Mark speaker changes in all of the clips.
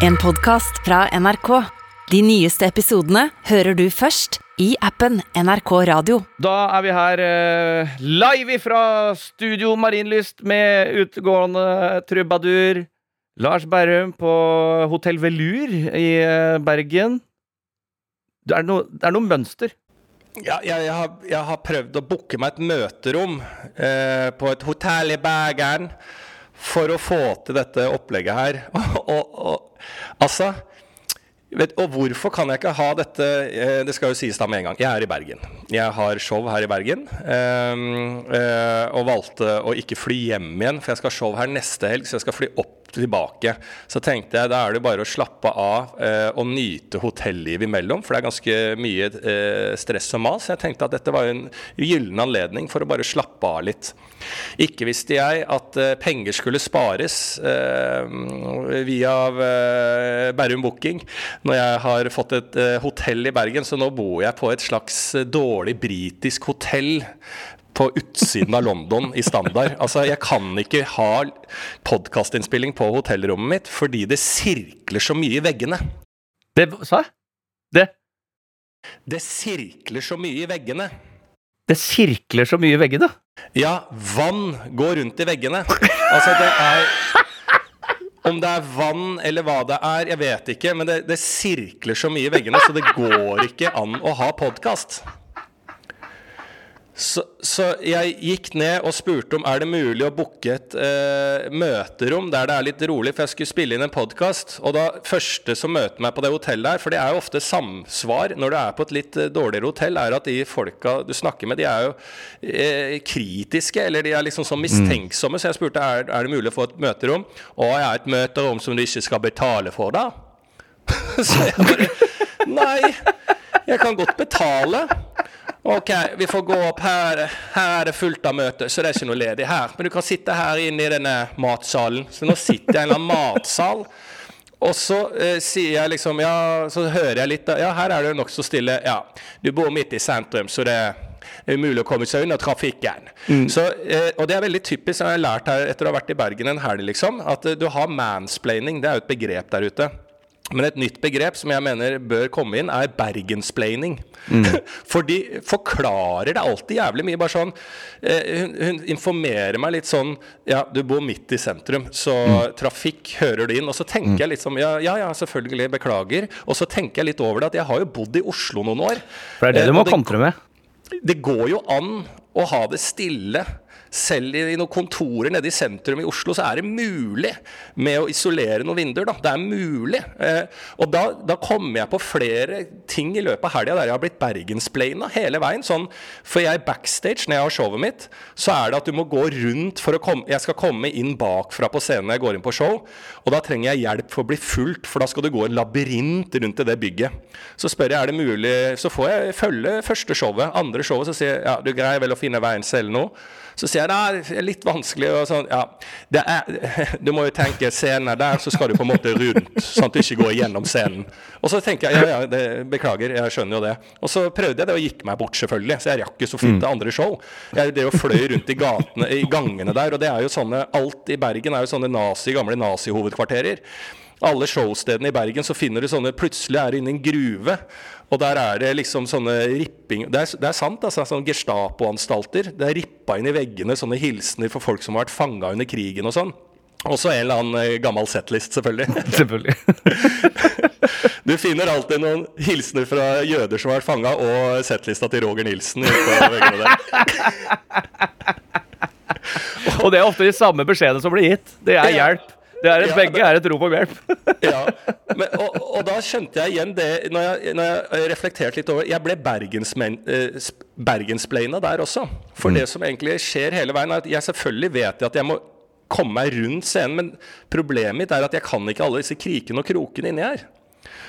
Speaker 1: En podkast fra NRK. De nyeste episodene hører du først i appen NRK Radio.
Speaker 2: Da er vi her eh, live fra Studio Marienlyst med utegående trubadur Lars Berrum på Hotell Velur i eh, Bergen. Det er noe, det er noe mønster.
Speaker 3: Ja, jeg, jeg, har, jeg, har, prøvd å booke meg et møterom eh, på et hotell i Bergen for å få til dette opplegget her. og, og, og, altså vet, Og hvorfor kan jeg ikke ha dette eh, Det skal jo sies da med en gang. Jeg er i Bergen. Jeg har show her i Bergen. Øh, øh, og valgte å ikke fly hjem igjen, for jeg skal ha show her neste helg. Så jeg skal fly opp tilbake. Så tenkte jeg da er det bare å slappe av eh, og nyte hotellivet imellom, for det er ganske mye eh, stress og mas. Jeg tenkte at dette var en gyllen anledning for å bare slappe av litt. Ikke visste jeg at eh, penger skulle spares eh, via eh, Bærum Booking når jeg har fått et eh, hotell i Bergen, så nå bor jeg på et slags dårlig britisk hotell på utsiden av London i standard. Altså, jeg kan ikke ha podkastinnspilling på hotellrommet mitt fordi det sirkler så mye i veggene.
Speaker 2: Det sa jeg? Det
Speaker 3: Det sirkler så mye i veggene.
Speaker 2: Det sirkler så mye i veggene?
Speaker 3: Ja, vann går rundt i veggene. Altså, det er om det er vann eller hva det er, jeg vet ikke, men det, det sirkler så mye i veggene, så det går ikke an å ha podkast. Så, så, jeg gikk ned og spurte om er det mulig å booke et eh, møterom der det er litt rolig, for jeg skulle spille inn en podkast. Og da første som møter meg på det hotellet her, for det er jo ofte samsvar når du er på et litt eh, dårligere hotell, er at de folka du snakker med, de er jo eh, kritiske, eller de er liksom sånn mistenksomme. Så jeg spurte er, er det mulig å få et møterom. Å er et møterom som du ikke skal betale for, da? så jeg bare Nei, jeg kan godt betale. Ok, vi får gå opp her. Her er det fullt av møter, så det er ikke noe ledig her. Men du kan sitte her inne i denne matsalen. Så nå sitter jeg i en eller annen matsal. Og så eh, sier jeg liksom Ja, så hører jeg litt Ja, her er det nokså stille. Ja, du bor midt i sentrum, så det er umulig å komme seg unna trafikken. Mm. Så, eh, og det er veldig typisk, jeg har lært her etter å ha vært i Bergen en helg, liksom, at eh, du har mansplaining. Det er jo et begrep der ute. Men et nytt begrep som jeg mener bør komme inn, er bergensplaining. Mm. For de forklarer det alltid jævlig mye. Bare sånn eh, hun, hun, informerer meg litt sånn Ja, du bor midt i sentrum, så mm. trafikk hører du inn. Og så tenker mm. jeg litt sånn ja, ja, ja, selvfølgelig, beklager. Og så tenker jeg litt over det at jeg har jo bodd i Oslo noen år.
Speaker 2: For det er det du eh, må kontre med?
Speaker 3: Det går jo an å ha det stille selv i noen kontorer nede i sentrum i Oslo, så er det mulig med å isolere noen vinduer. Da. Det er mulig. Eh, og da, da kommer jeg på flere ting i løpet av helga der jeg har blitt bergensplaina hele veien. Sånn, for jeg backstage når jeg har showet mitt, så er det at du må gå rundt for å komme Jeg skal komme inn bakfra på scenen når jeg går inn på show, og da trenger jeg hjelp for å bli fulgt, for da skal du gå en labyrint rundt i det bygget. Så spør jeg er det mulig, så får jeg følge første showet. Andre showet så sier jeg ja, du greier vel å finne veien selv nå. Så sier jeg nei, det er litt vanskelig. Og sånn, ja, er, du må jo tenke scener der, så skal du på en måte rundt, sånn at du ikke går gjennom scenen. Og så tenker jeg ja, ja, det, beklager, jeg skjønner jo det. Og så prøvde jeg det og gikk meg bort, selvfølgelig. Så jeg rakk ikke så fint det mm. andre show. Jeg det jo fløy rundt i gatene, i gangene der, og det er jo sånne Alt i Bergen er jo sånne nazi, gamle nazihovedkvarterer alle showstedene i Bergen så finner du sånne Plutselig er du inne i en gruve. Og der er det liksom sånne ripping Det er, det er sant, altså. Sånne Gestapo-anstalter. Det er rippa inn i veggene sånne hilsener for folk som har vært fanga under krigen og sånn. Også en eller annen eh, gammel setlist, selvfølgelig.
Speaker 2: selvfølgelig.
Speaker 3: du finner alltid noen hilsener fra jøder som har vært fanga, og setlista til Roger Nilsen.
Speaker 2: og det er ofte de samme beskjedene som blir gitt. Det er hjelp. Det er et, ja, begge er et rop om hjelp.
Speaker 3: ja, Men, og, og, da skjønte jeg igjen det, når jeg, når jeg reflekterte litt over Jeg ble eh, bergensplaina der også. For mm. det som egentlig skjer hele veien, er at jeg selvfølgelig vet at jeg må komme meg rundt scenen, men problemet mitt er at jeg kan ikke alle disse krikene og krokene inni her.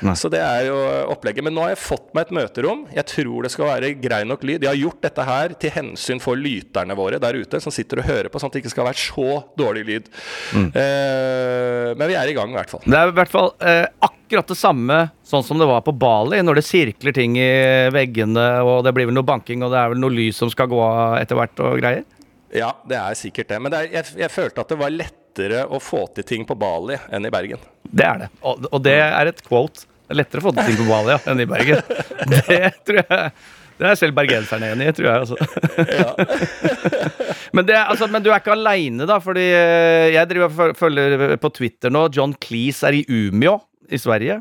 Speaker 3: Nei. Så det er jo opplegget. Men nå har jeg fått meg et møterom. Jeg tror det skal være grei nok lyd. Jeg har gjort dette her til hensyn for lyterne våre der ute, som sitter og hører på, sånn at det ikke skal være så dårlig lyd. Mm. Eh, men vi er i gang, i hvert fall.
Speaker 2: Det er i hvert fall eh, akkurat det samme sånn som det var på Bali, når det sirkler ting i veggene, og det blir vel noe banking, og det er vel noe lys som skal gå av etter hvert og greier?
Speaker 3: Ja, det er sikkert det. Men det er, jeg, jeg, følte at det var lett lettere å få til ting på Bali enn i Bergen.
Speaker 2: Det er det. Og, og det er et quote. Det er lettere å få til ting på Bali ja, enn i Bergen. Det tror jeg det er selv bergenserne enig i, tror jeg. Altså. men, det, altså, men, du er ikke aleine, da. Fordi eh, jeg driver følger på Twitter nå. John Cleese er i Umeå i Sverige.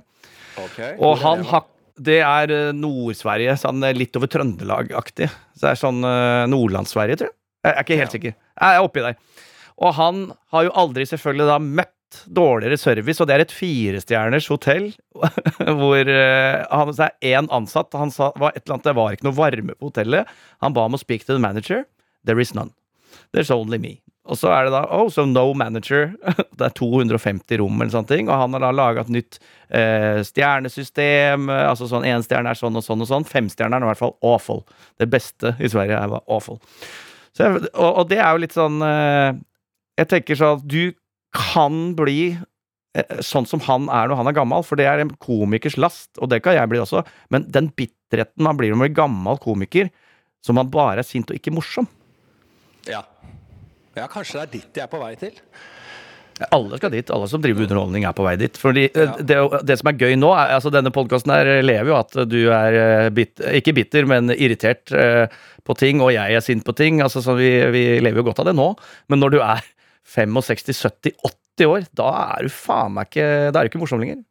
Speaker 3: Okay.
Speaker 2: Og han har det er eh, Nord-Sverige. Sånn litt over Trøndelag-aktig. Så det er sånn Nordlands-Sverige, tror jeg. Jeg er ikke helt ja. sikker. Jeg er oppi der. Og han har jo aldri selvfølgelig da møtt dårligere service, og det er et firestjerners hotell hvor uh, han er én ansatt. Han sa var et eller annet, det var ikke noe varme på hotellet. Han ba om å speak to the manager. There is none. There's only me. Og så er det da Oh, so no manager. Det er 250 rom, eller sånne ting. Og han har da laga et nytt eh, stjernesystem. Altså sånn én stjerne er sånn og sånn og sånn. Femstjerneren er i hvert fall awful. Det beste i Sverige er awful. Så, og, og, det er jo litt sånn eh, Jeg tenker sånn at du kan bli eh, sånn som han er når han er gammel, for det er en komikers last, og det kan jeg bli også, men den bitterheten man blir når man blir gammel komiker, som man bare er sint og ikke morsom
Speaker 3: Ja. Ja, kanskje det er dit jeg er på vei til.
Speaker 2: Alle skal dit. Alle som driver underholdning, er på vei dit. Fordi eh, ja. det, det, som er gøy nå, er, altså denne podkasten her lever jo at du er eh, bit, ikke bitter, men irritert på ting, og jeg er sint på ting. altså så vi, vi, lever jo godt av det nå. Men når du er 65, 70, 80 år, da er du faen meg ikke Da er du ikke morsom lenger.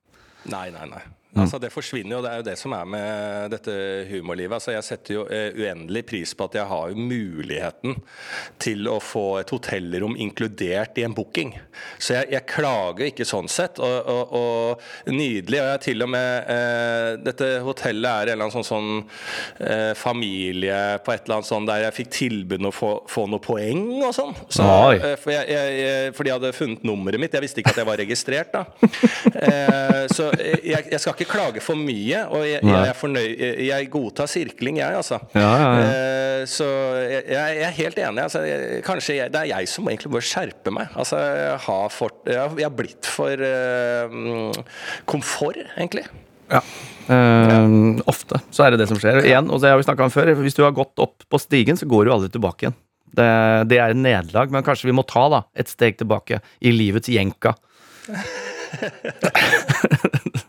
Speaker 3: Nei, nei, nei. Mm. Altså, det forsvinner jo. Det er jo det som er med dette humorlivet. Altså, jeg setter jo uh, uendelig pris på at jeg har muligheten til å få et hotellrom inkludert i en booking. Så jeg, jeg klager ikke sånn sett. Og, og, og nydelig. Og jeg til og med eh, Dette hotellet er en eller annen sånn, sånn eh, familie på et eller annet sånn der jeg fikk tilbud om å få, få noe poeng og sånn. Så, for, jeg, jeg, for, de hadde funnet nummeret mitt. Jeg visste ikke at jeg var registrert da. så jeg, jeg skal ikke klage for mye, og jeg, jeg er Jeg godtar sirkling, jeg, altså.
Speaker 2: Ja, ja, ja. Eh,
Speaker 3: så jeg, jeg, er helt enig. Altså, kanskje det er jeg som egentlig bør skjerpe meg. Altså, jeg har, fort, jeg har blitt for uh, komfort, egentlig.
Speaker 2: Ja. Uh, ofte så er det det som skjer. Igjen, og det har vi om før, hvis du har gått opp på stigen, så går du aldri tilbake igjen. Det, det er en nederlag, men kanskje vi må ta da, et steg tilbake i livets jenka.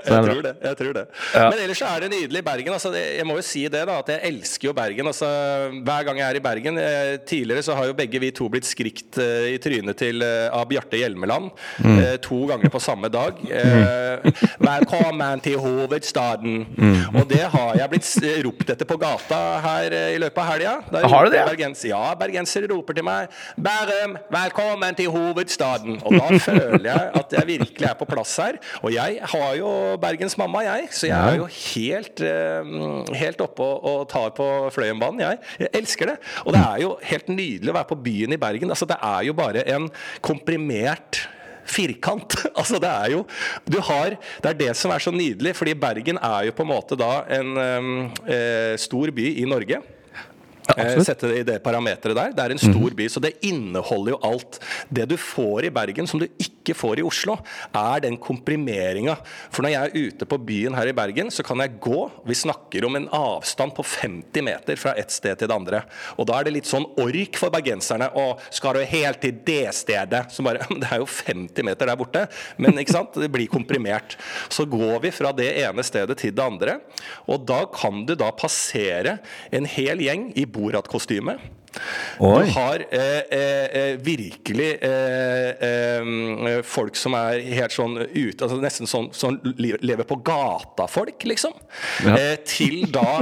Speaker 3: jeg tror det. jeg tror det. Ja. Men ellers så er det nydelig i Bergen. Altså, jeg må jo si det da, at jeg elsker jo Bergen. Altså, hver gang jeg er i Bergen eh, Tidligere så har jo begge vi to blitt skrikt uh, i trynet til uh, av Bjarte Hjelmeland mm. to ganger på samme dag. Mm. Velkommen til hovedstaden! Mm. Og det har jeg blitt ropt etter på gata her i løpet av helga.
Speaker 2: Har du det?
Speaker 3: Bergens, ja, bergensere roper til meg 'Bærum, velkommen til hovedstaden'. Og da føler jeg at jeg virkelig er på plass her. Og jeg har jo Bergens mamma, jeg. Så jeg er jo helt, uh, helt oppe og, tar på Fløyenbanen, jeg. Jeg elsker det. Og det er jo helt nydelig å være på byen i Bergen. Altså, det er jo bare en komprimert firkant. altså det er jo du har, Det er det som er så nydelig, fordi Bergen er jo på en måte da en eh, stor by i Norge. Ja, sette det i det parameteret der. Det er en stor mm. by, så det inneholder jo alt. Det du får i Bergen som du ikke får i Oslo, er den komprimeringa. For når jeg er ute på byen her i Bergen, så kan jeg gå. Vi snakker om en avstand på 50 meter fra et sted til det andre. Og da er det litt sånn ork for bergenserne. Å, skal du helt til det stedet? Så bare Det er jo 50 meter der borte. Men ikke sant? Det blir komprimert. Så går vi fra det ene stedet til det andre, og da kan du da passere en hel gjeng i Borat-kostyme. Du har eh, eh, eh, virkelig eh, eh, folk som er helt sånn ute altså Nesten sånn, sånn lever på gata-folk, liksom. Ja. Til da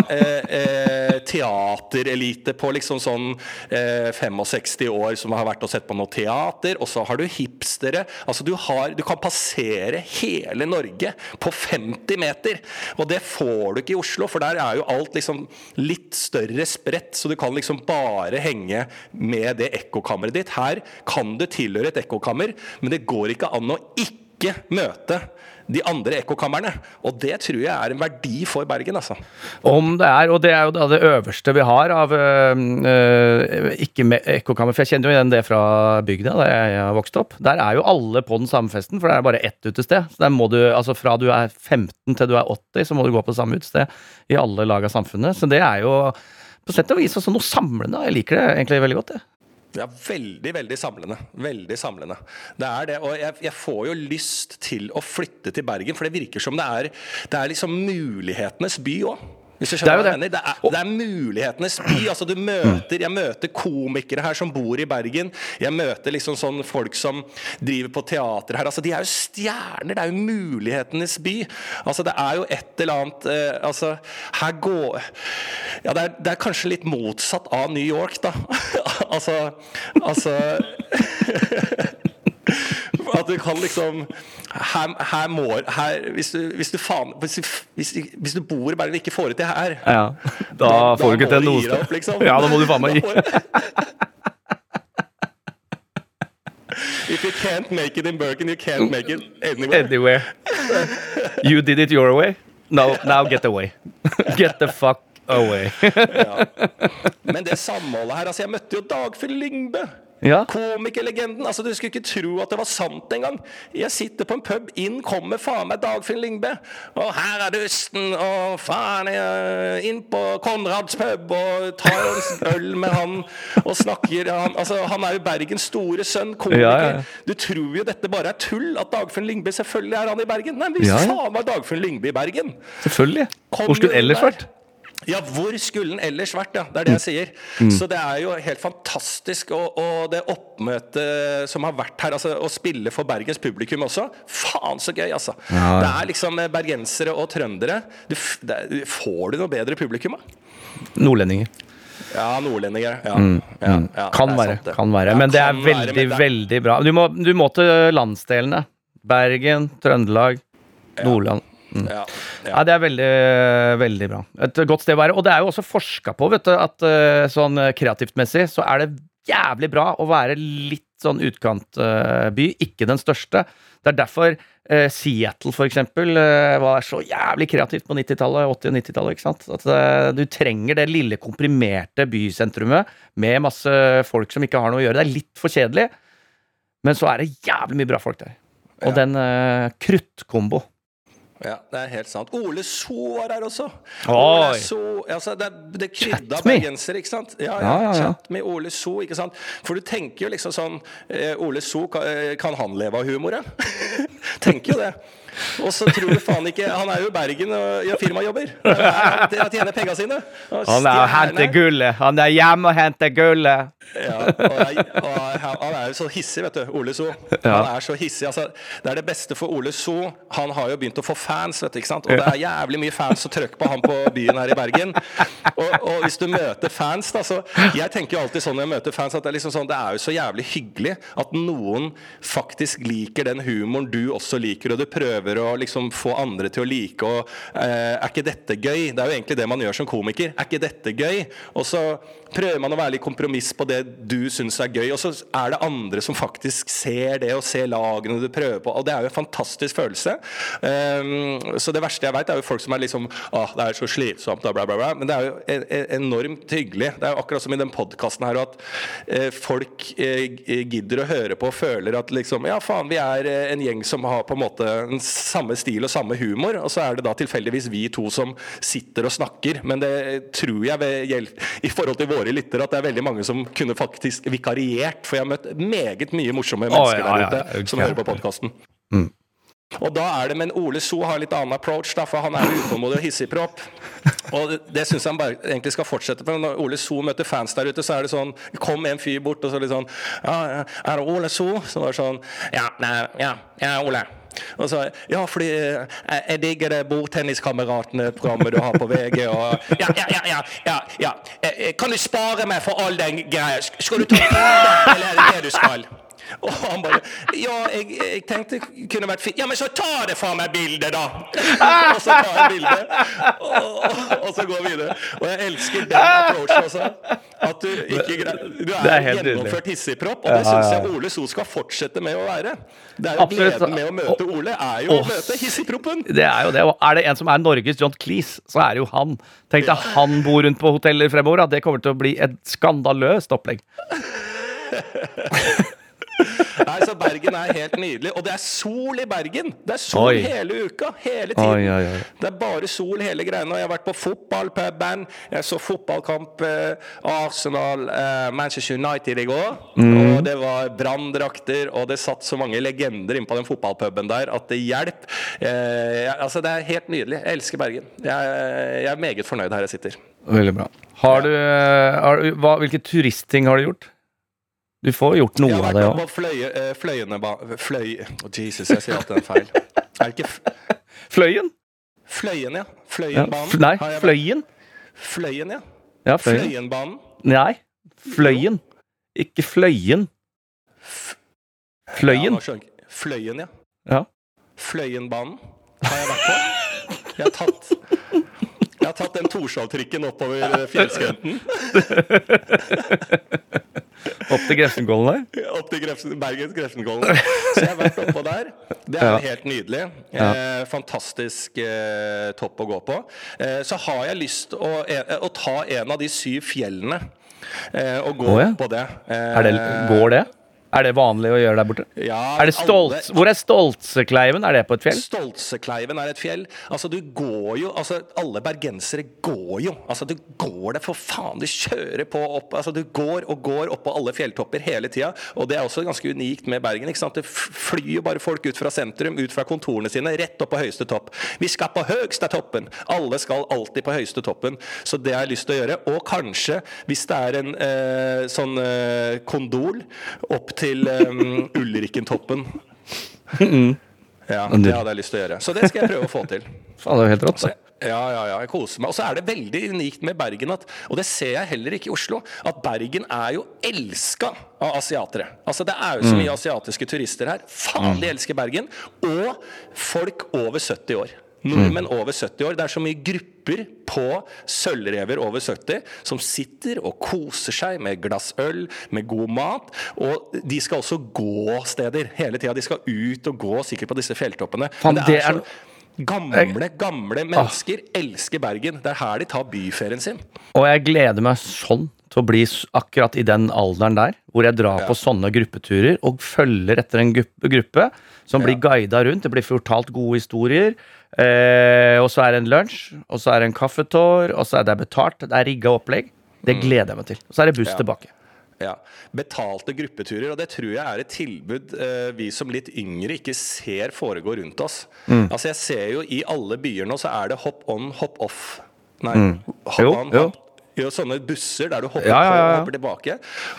Speaker 3: teaterelite på liksom sånn 65 år som har vært og sett på noe teater. Og så har du hipstere. Altså du, har, du kan passere hele Norge på 50 meter. Og det får du ikke i Oslo, for der er jo alt liksom litt større spredt, så du kan liksom bare henge med det ekkokammeret ditt. Her kan du tilhøre et ekkokammer, men det går ikke an å ikke møte de andre ekkokamrene. Og det tror jeg er en verdi for Bergen, altså.
Speaker 2: Om det er, og det er jo det øverste vi har av øh, ikke ekkokammer. For jeg kjenner jo igjen det fra bygda der jeg har vokst opp. Der er jo alle på den samme festen, for det er bare ett utested. Så der må du, altså fra du er 15 til du er 80, så må du gå på samme utested i alle lag av samfunnet. Så det er jo på sett og vis også noe samlende. Jeg liker det egentlig veldig godt. det.
Speaker 3: Ja, veldig, veldig samlende. Veldig samlende. Det er det. Og jeg, jeg, får jo lyst til å flytte til Bergen, for det virker som det er, det er liksom mulighetenes by òg. Hvis du skjønner hva jeg mener. Det er, det er mulighetenes by. Altså, du møter, jeg møter komikere her som bor i Bergen. Jeg møter liksom sånn folk som driver på teater her. Altså, de er jo stjerner. Det er jo mulighetenes by. Altså, det er jo et eller annet eh, Altså, her går Ja, det er, det er kanskje litt motsatt av New York, da. altså Altså At du kan liksom Her, her må her, hvis, du, hvis, du faen, hvis, hvis, hvis, du bor i Bergen og ikke får det til her,
Speaker 2: ja, da, da, får du ikke til noe sted.
Speaker 3: Liksom.
Speaker 2: Ja, da må du faen meg gi.
Speaker 3: If you can't make it in Bergen, you can't make it anywhere.
Speaker 2: anywhere. You did it your way. Now, now get away. Get the fuck away. ja.
Speaker 3: Men det samholdet her altså Jeg møtte jo Dagfinn Lyngbø.
Speaker 2: Ja.
Speaker 3: Komikerlegenden. altså Du skulle ikke tro at det var sant engang. Jeg sitter på en pub, inn kommer faen meg Dagfinn Lyngbø. Og her er dusten, og faen jeg inn på Konrads pub og tar en øl med han og snakker han, altså, han er jo Bergens store sønn, komiker. Ja, ja. Du tror jo dette bare er tull, at Dagfinn Lyngbø Selvfølgelig er han i Bergen. Nei, hvis faen var Dagfinn Lyngbø i Bergen.
Speaker 2: Selvfølgelig. Hvor skulle ellers vært?
Speaker 3: Ja, hvor skulle den ellers vært? Ja. Det er det jeg sier. Mm. Så det er jo helt fantastisk. Og, og, det oppmøtet som har vært her, altså å spille for Bergens publikum også, faen så gøy, altså. Ja. Det er liksom eh, bergensere og trøndere. Du, det, får du noe bedre publikum
Speaker 2: da? Nordlendinger.
Speaker 3: Ja, nordlendinger. Ja.
Speaker 2: Mm, mm. Ja, kan, være, kan, være, Men det er veldig, være, det... veldig bra. Du må, du må til landsdelene. Bergen, Trøndelag, Nordland. Mm. Ja, ja. ja, det er veldig, veldig bra. Et godt sted å være. Og det er jo også forska på, vet du, at eh, sånn kreativt messig så er det jævlig bra å være litt sånn utkantby, ikke den største. Det er derfor uh, Seattle, for eksempel, uh, var så jævlig kreativt på 90-tallet, 80- og 90-tallet. ikke sant? At uh, du trenger det lille, komprimerte bysentrumet med masse folk som ikke har noe å gjøre. Det er litt for kjedelig, men så er det jævlig mye bra folk der. Og ja. den kruttkombo
Speaker 3: ja, det er helt sant. Ole So var her også.
Speaker 2: Ole
Speaker 3: So, altså det, det krydda bergensere, ikke sant? Ja, ja, ja, ja. Med Ole So, ikke sant? For du tenker jo liksom sånn eh, Ole So, kan, eh, kan han leve av humoret? tenker jo det. Og så tror du faen ikke Han er jo i Bergen og gjør firmajobber. Han tjener penga sine.
Speaker 2: Han er og henter gullet. Han er hjemme og henter gullet.
Speaker 3: Ja, og, og, han er jo så hissig, vet du. Ole So. Han er så hissig. Altså, det er det beste for Ole So. Han har jo begynt å få fans, vet du. ikke sant? Og det er jævlig mye fans og trøkk på han på byen her i Bergen. Og, og hvis du møter fans, da, så Jeg tenker jo alltid sånn når jeg møter fans, at det er liksom sånn Det er jo så jævlig hyggelig at noen faktisk liker den humoren du også liker, og du prøver prøver å liksom få andre til å like og eh, Er ikke dette gøy? Det er jo egentlig det man gjør som komiker. Er ikke dette gøy? Og så prøver man å være litt kompromiss på det du syns er gøy, og så er det andre som faktisk ser det, og ser lagene du prøver på. Og det er jo en fantastisk følelse. Um, så det verste jeg veit, er jo folk som er liksom Å, det er så slitsomt, bla, bla, bla. Men det er jo enormt hyggelig. Det er jo akkurat som i den podkasten her, at eh, folk eh, gidder å høre på og føler at liksom Ja, faen, vi er eh, en gjeng som har på en måte en samme stil og samme humor, og så er det da tilfeldigvis vi to som sitter og snakker. Men det tror jeg ved i forhold til våre lyttere at det er veldig mange som kunne faktisk vikariert. For jeg har møtt meget mye morsomme mennesker oh, ja, der ute ja, som hører på podkasten. Mm. Og da er det, Men Ole So har litt annen approach, da, for han er utålmodig og hissigpropp. Og det, det syns jeg han bare egentlig skal fortsette for Når Ole So møter fans der ute, så er det sånn Kom en fyr bort og så litt sånn Ja, er det Ole So? Så var det sånn Ja, nei, ja, ja, Ole. Og så Ja, fordi jeg, eh, jeg digger det Bordtenniskameratene-programmet du har på VG. Og, ja, ja, ja, ja, ja, eh, eh, Kan du spare meg for all den greia? Skal du ta bilde, eller er det det du skal? Og han bare Ja, jeg, jeg tenkte det kunne vært fint. Ja, men så ta det faen meg bildet, da! og så tar jeg bilde, og, og, og, så går vi videre. Og jeg elsker den approachen også. At du ikke Du er, er gjennomført hissigpropp, og det syns jeg Ole So skal fortsette med å være. Det er jo Gleden med å møte Ole er jo å møte hissigproppen.
Speaker 2: Det er jo det. Og er det en som er Norges John Cleese, så er det jo han. Tenk deg han bor rundt på hoteller fremover. Det kommer til å bli et skandaløst opplegg.
Speaker 3: Nei, så Bergen er helt nydelig. Og det er sol i Bergen! Det er sol
Speaker 2: Oi.
Speaker 3: hele uka. Hele tiden.
Speaker 2: Oi, oi, oi.
Speaker 3: Det er bare sol hele greiene. Og jeg har vært på fotballpuben. Jeg så fotballkamp eh, Arsenal, eh, Manchester United i går.
Speaker 2: Mm.
Speaker 3: Og det var branndrakter, og det satt så mange legender inne på den fotballpuben der at det hjelper. Eh, altså, det er helt nydelig. Jeg elsker Bergen. Jeg, jeg er meget fornøyd her jeg sitter.
Speaker 2: Veldig bra. Har du, eh, har hva, Hvilke turistting har du gjort? Du får gjort noe av det òg.
Speaker 3: fløye, eh, Fløyene ba- Fløy... Jesus, jeg sier alltid en feil. Er det ikke F-
Speaker 2: Fløyen?
Speaker 3: Fløyen, ja? Fløyenbanen?
Speaker 2: Nei, Fløyen?
Speaker 3: Fløyen, ja.
Speaker 2: Ja, Fløyen.
Speaker 3: Fløyenbanen.
Speaker 2: Nei, Fløyen. Ikke Fløyen. Fløyen?
Speaker 3: Ja. Fløyen, ja.
Speaker 2: Ja.
Speaker 3: Fløyenbanen har jeg vært på. Jeg har tatt jeg har tatt den Torshov-trikken oppover eh, fjellskrenten.
Speaker 2: Opp til Grefsenkollen der?
Speaker 3: Opp til Grefsen, Bergens Grefsenkollen. Så jeg har vært oppå der. Det er
Speaker 2: Ja.
Speaker 3: helt nydelig. Eh, fantastisk eh, topp å gå på. Eh, så har jeg lyst å, eh, å ta en av de syv fjellene eh, og gå
Speaker 2: oh, ja.
Speaker 3: på det. Eh,
Speaker 2: Er det, går det? Er det vanlig å gjøre der borte?
Speaker 3: Ja,
Speaker 2: Er det stolt,
Speaker 3: alle-
Speaker 2: hvor er Stoltsekleiven? Er det på et fjell?
Speaker 3: Stoltsekleiven er et fjell. Altså, du går jo Altså, alle bergensere går jo. Altså, du går det for faen. Du kjører på opp Altså, du går og går opp på alle fjelltopper hele tida. Og det er også ganske unikt med Bergen. ikke sant? Det flyr jo bare folk ut fra sentrum, ut fra kontorene sine, rett opp på høyeste topp. Vi skal på høgste toppen! Alle skal alltid på høyeste toppen. Så det har jeg lyst til å gjøre. Og kanskje, hvis det er en eh, sånn eh, kondol opp til um, Ulrikentoppen. Ja, det hadde jeg lyst til å gjøre. Så det skal jeg prøve å få til.
Speaker 2: Faen, det er jo helt rått.
Speaker 3: Så,
Speaker 2: Så.
Speaker 3: ja, ja, ja, jeg koser meg. Og så er det veldig unikt med Bergen, at, og det ser jeg heller ikke i Oslo, at Bergen er jo elska av asiatere. Altså Det er jo så mye asiatiske turister her. Faen, de elsker Bergen. Og folk over 70 år. Nordmenn over 70 år. Det er så mye grupper på sølvrever over 70 som sitter og koser seg med glass øl, med god mat. Og de skal også gå steder hele tida. De skal ut og gå sikkert på disse fjelltoppene.
Speaker 2: Fan,
Speaker 3: Men
Speaker 2: det er-
Speaker 3: så Gamle, gamle mennesker elsker Bergen. Det er her de tar byferien sin.
Speaker 2: Og jeg gleder meg sånn til å bli akkurat i den alderen der, hvor jeg drar
Speaker 3: Ja.
Speaker 2: på sånne gruppeturer og følger etter en gruppe, gruppe som blir guida rundt. Det blir fortalt gode historier. Eh, og så er det en lunsj, og så er det en kaffetår, og så er det betalt. Det er rigga opplegg. Det gleder jeg meg til. Og så er det buss
Speaker 3: Mm. Ja.
Speaker 2: tilbake.
Speaker 3: Ja, Betalte gruppeturer, og det tror jeg er et tilbud eh, vi som litt yngre ikke ser foregå rundt oss.
Speaker 2: Mm.
Speaker 3: Altså Jeg ser jo i alle byer nå, så er det hop on, hop off. Nei, hop
Speaker 2: Mm. Jo,
Speaker 3: on,
Speaker 2: hopp
Speaker 3: hop jo, sånne busser der du hopper
Speaker 2: Ja, ja, ja,
Speaker 3: og hopper tilbake.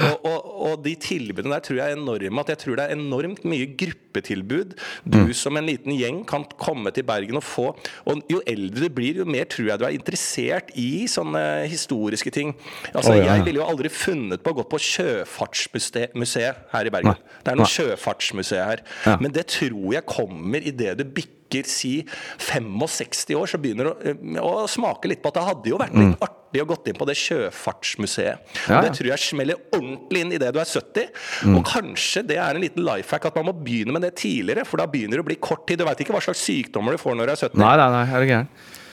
Speaker 3: Og, og, og de tilbudene der tror jeg er enorme. At jeg tror det er enormt mye gruppetilbud du
Speaker 2: Mm.
Speaker 3: som en liten gjeng kan komme til Bergen og få. Og jo eldre du blir, jo mer tror jeg du er interessert i sånne historiske ting. Altså,
Speaker 2: oh, ja, ja.
Speaker 3: Jeg ville jo aldri funnet på å gå på Sjøfartsmuseet her i Bergen. Det er noe sjøfartsmuseet her.
Speaker 2: Ja.
Speaker 3: Men det tror jeg kommer idet du bikker si 65 år, så begynner du å, å smake litt på at det hadde jo vært litt artig å gått inn på det Sjøfartsmuseet.
Speaker 2: Ja.
Speaker 3: Det tror jeg smeller ordentlig inn idet du er 70. Og kanskje det er en liten life hack at man må begynne med det tidligere, for da begynner det å bli kort tid. Du veit ikke hva slags sykdommer du får når du er 70.
Speaker 2: Nei, nei, nei, er det gæren?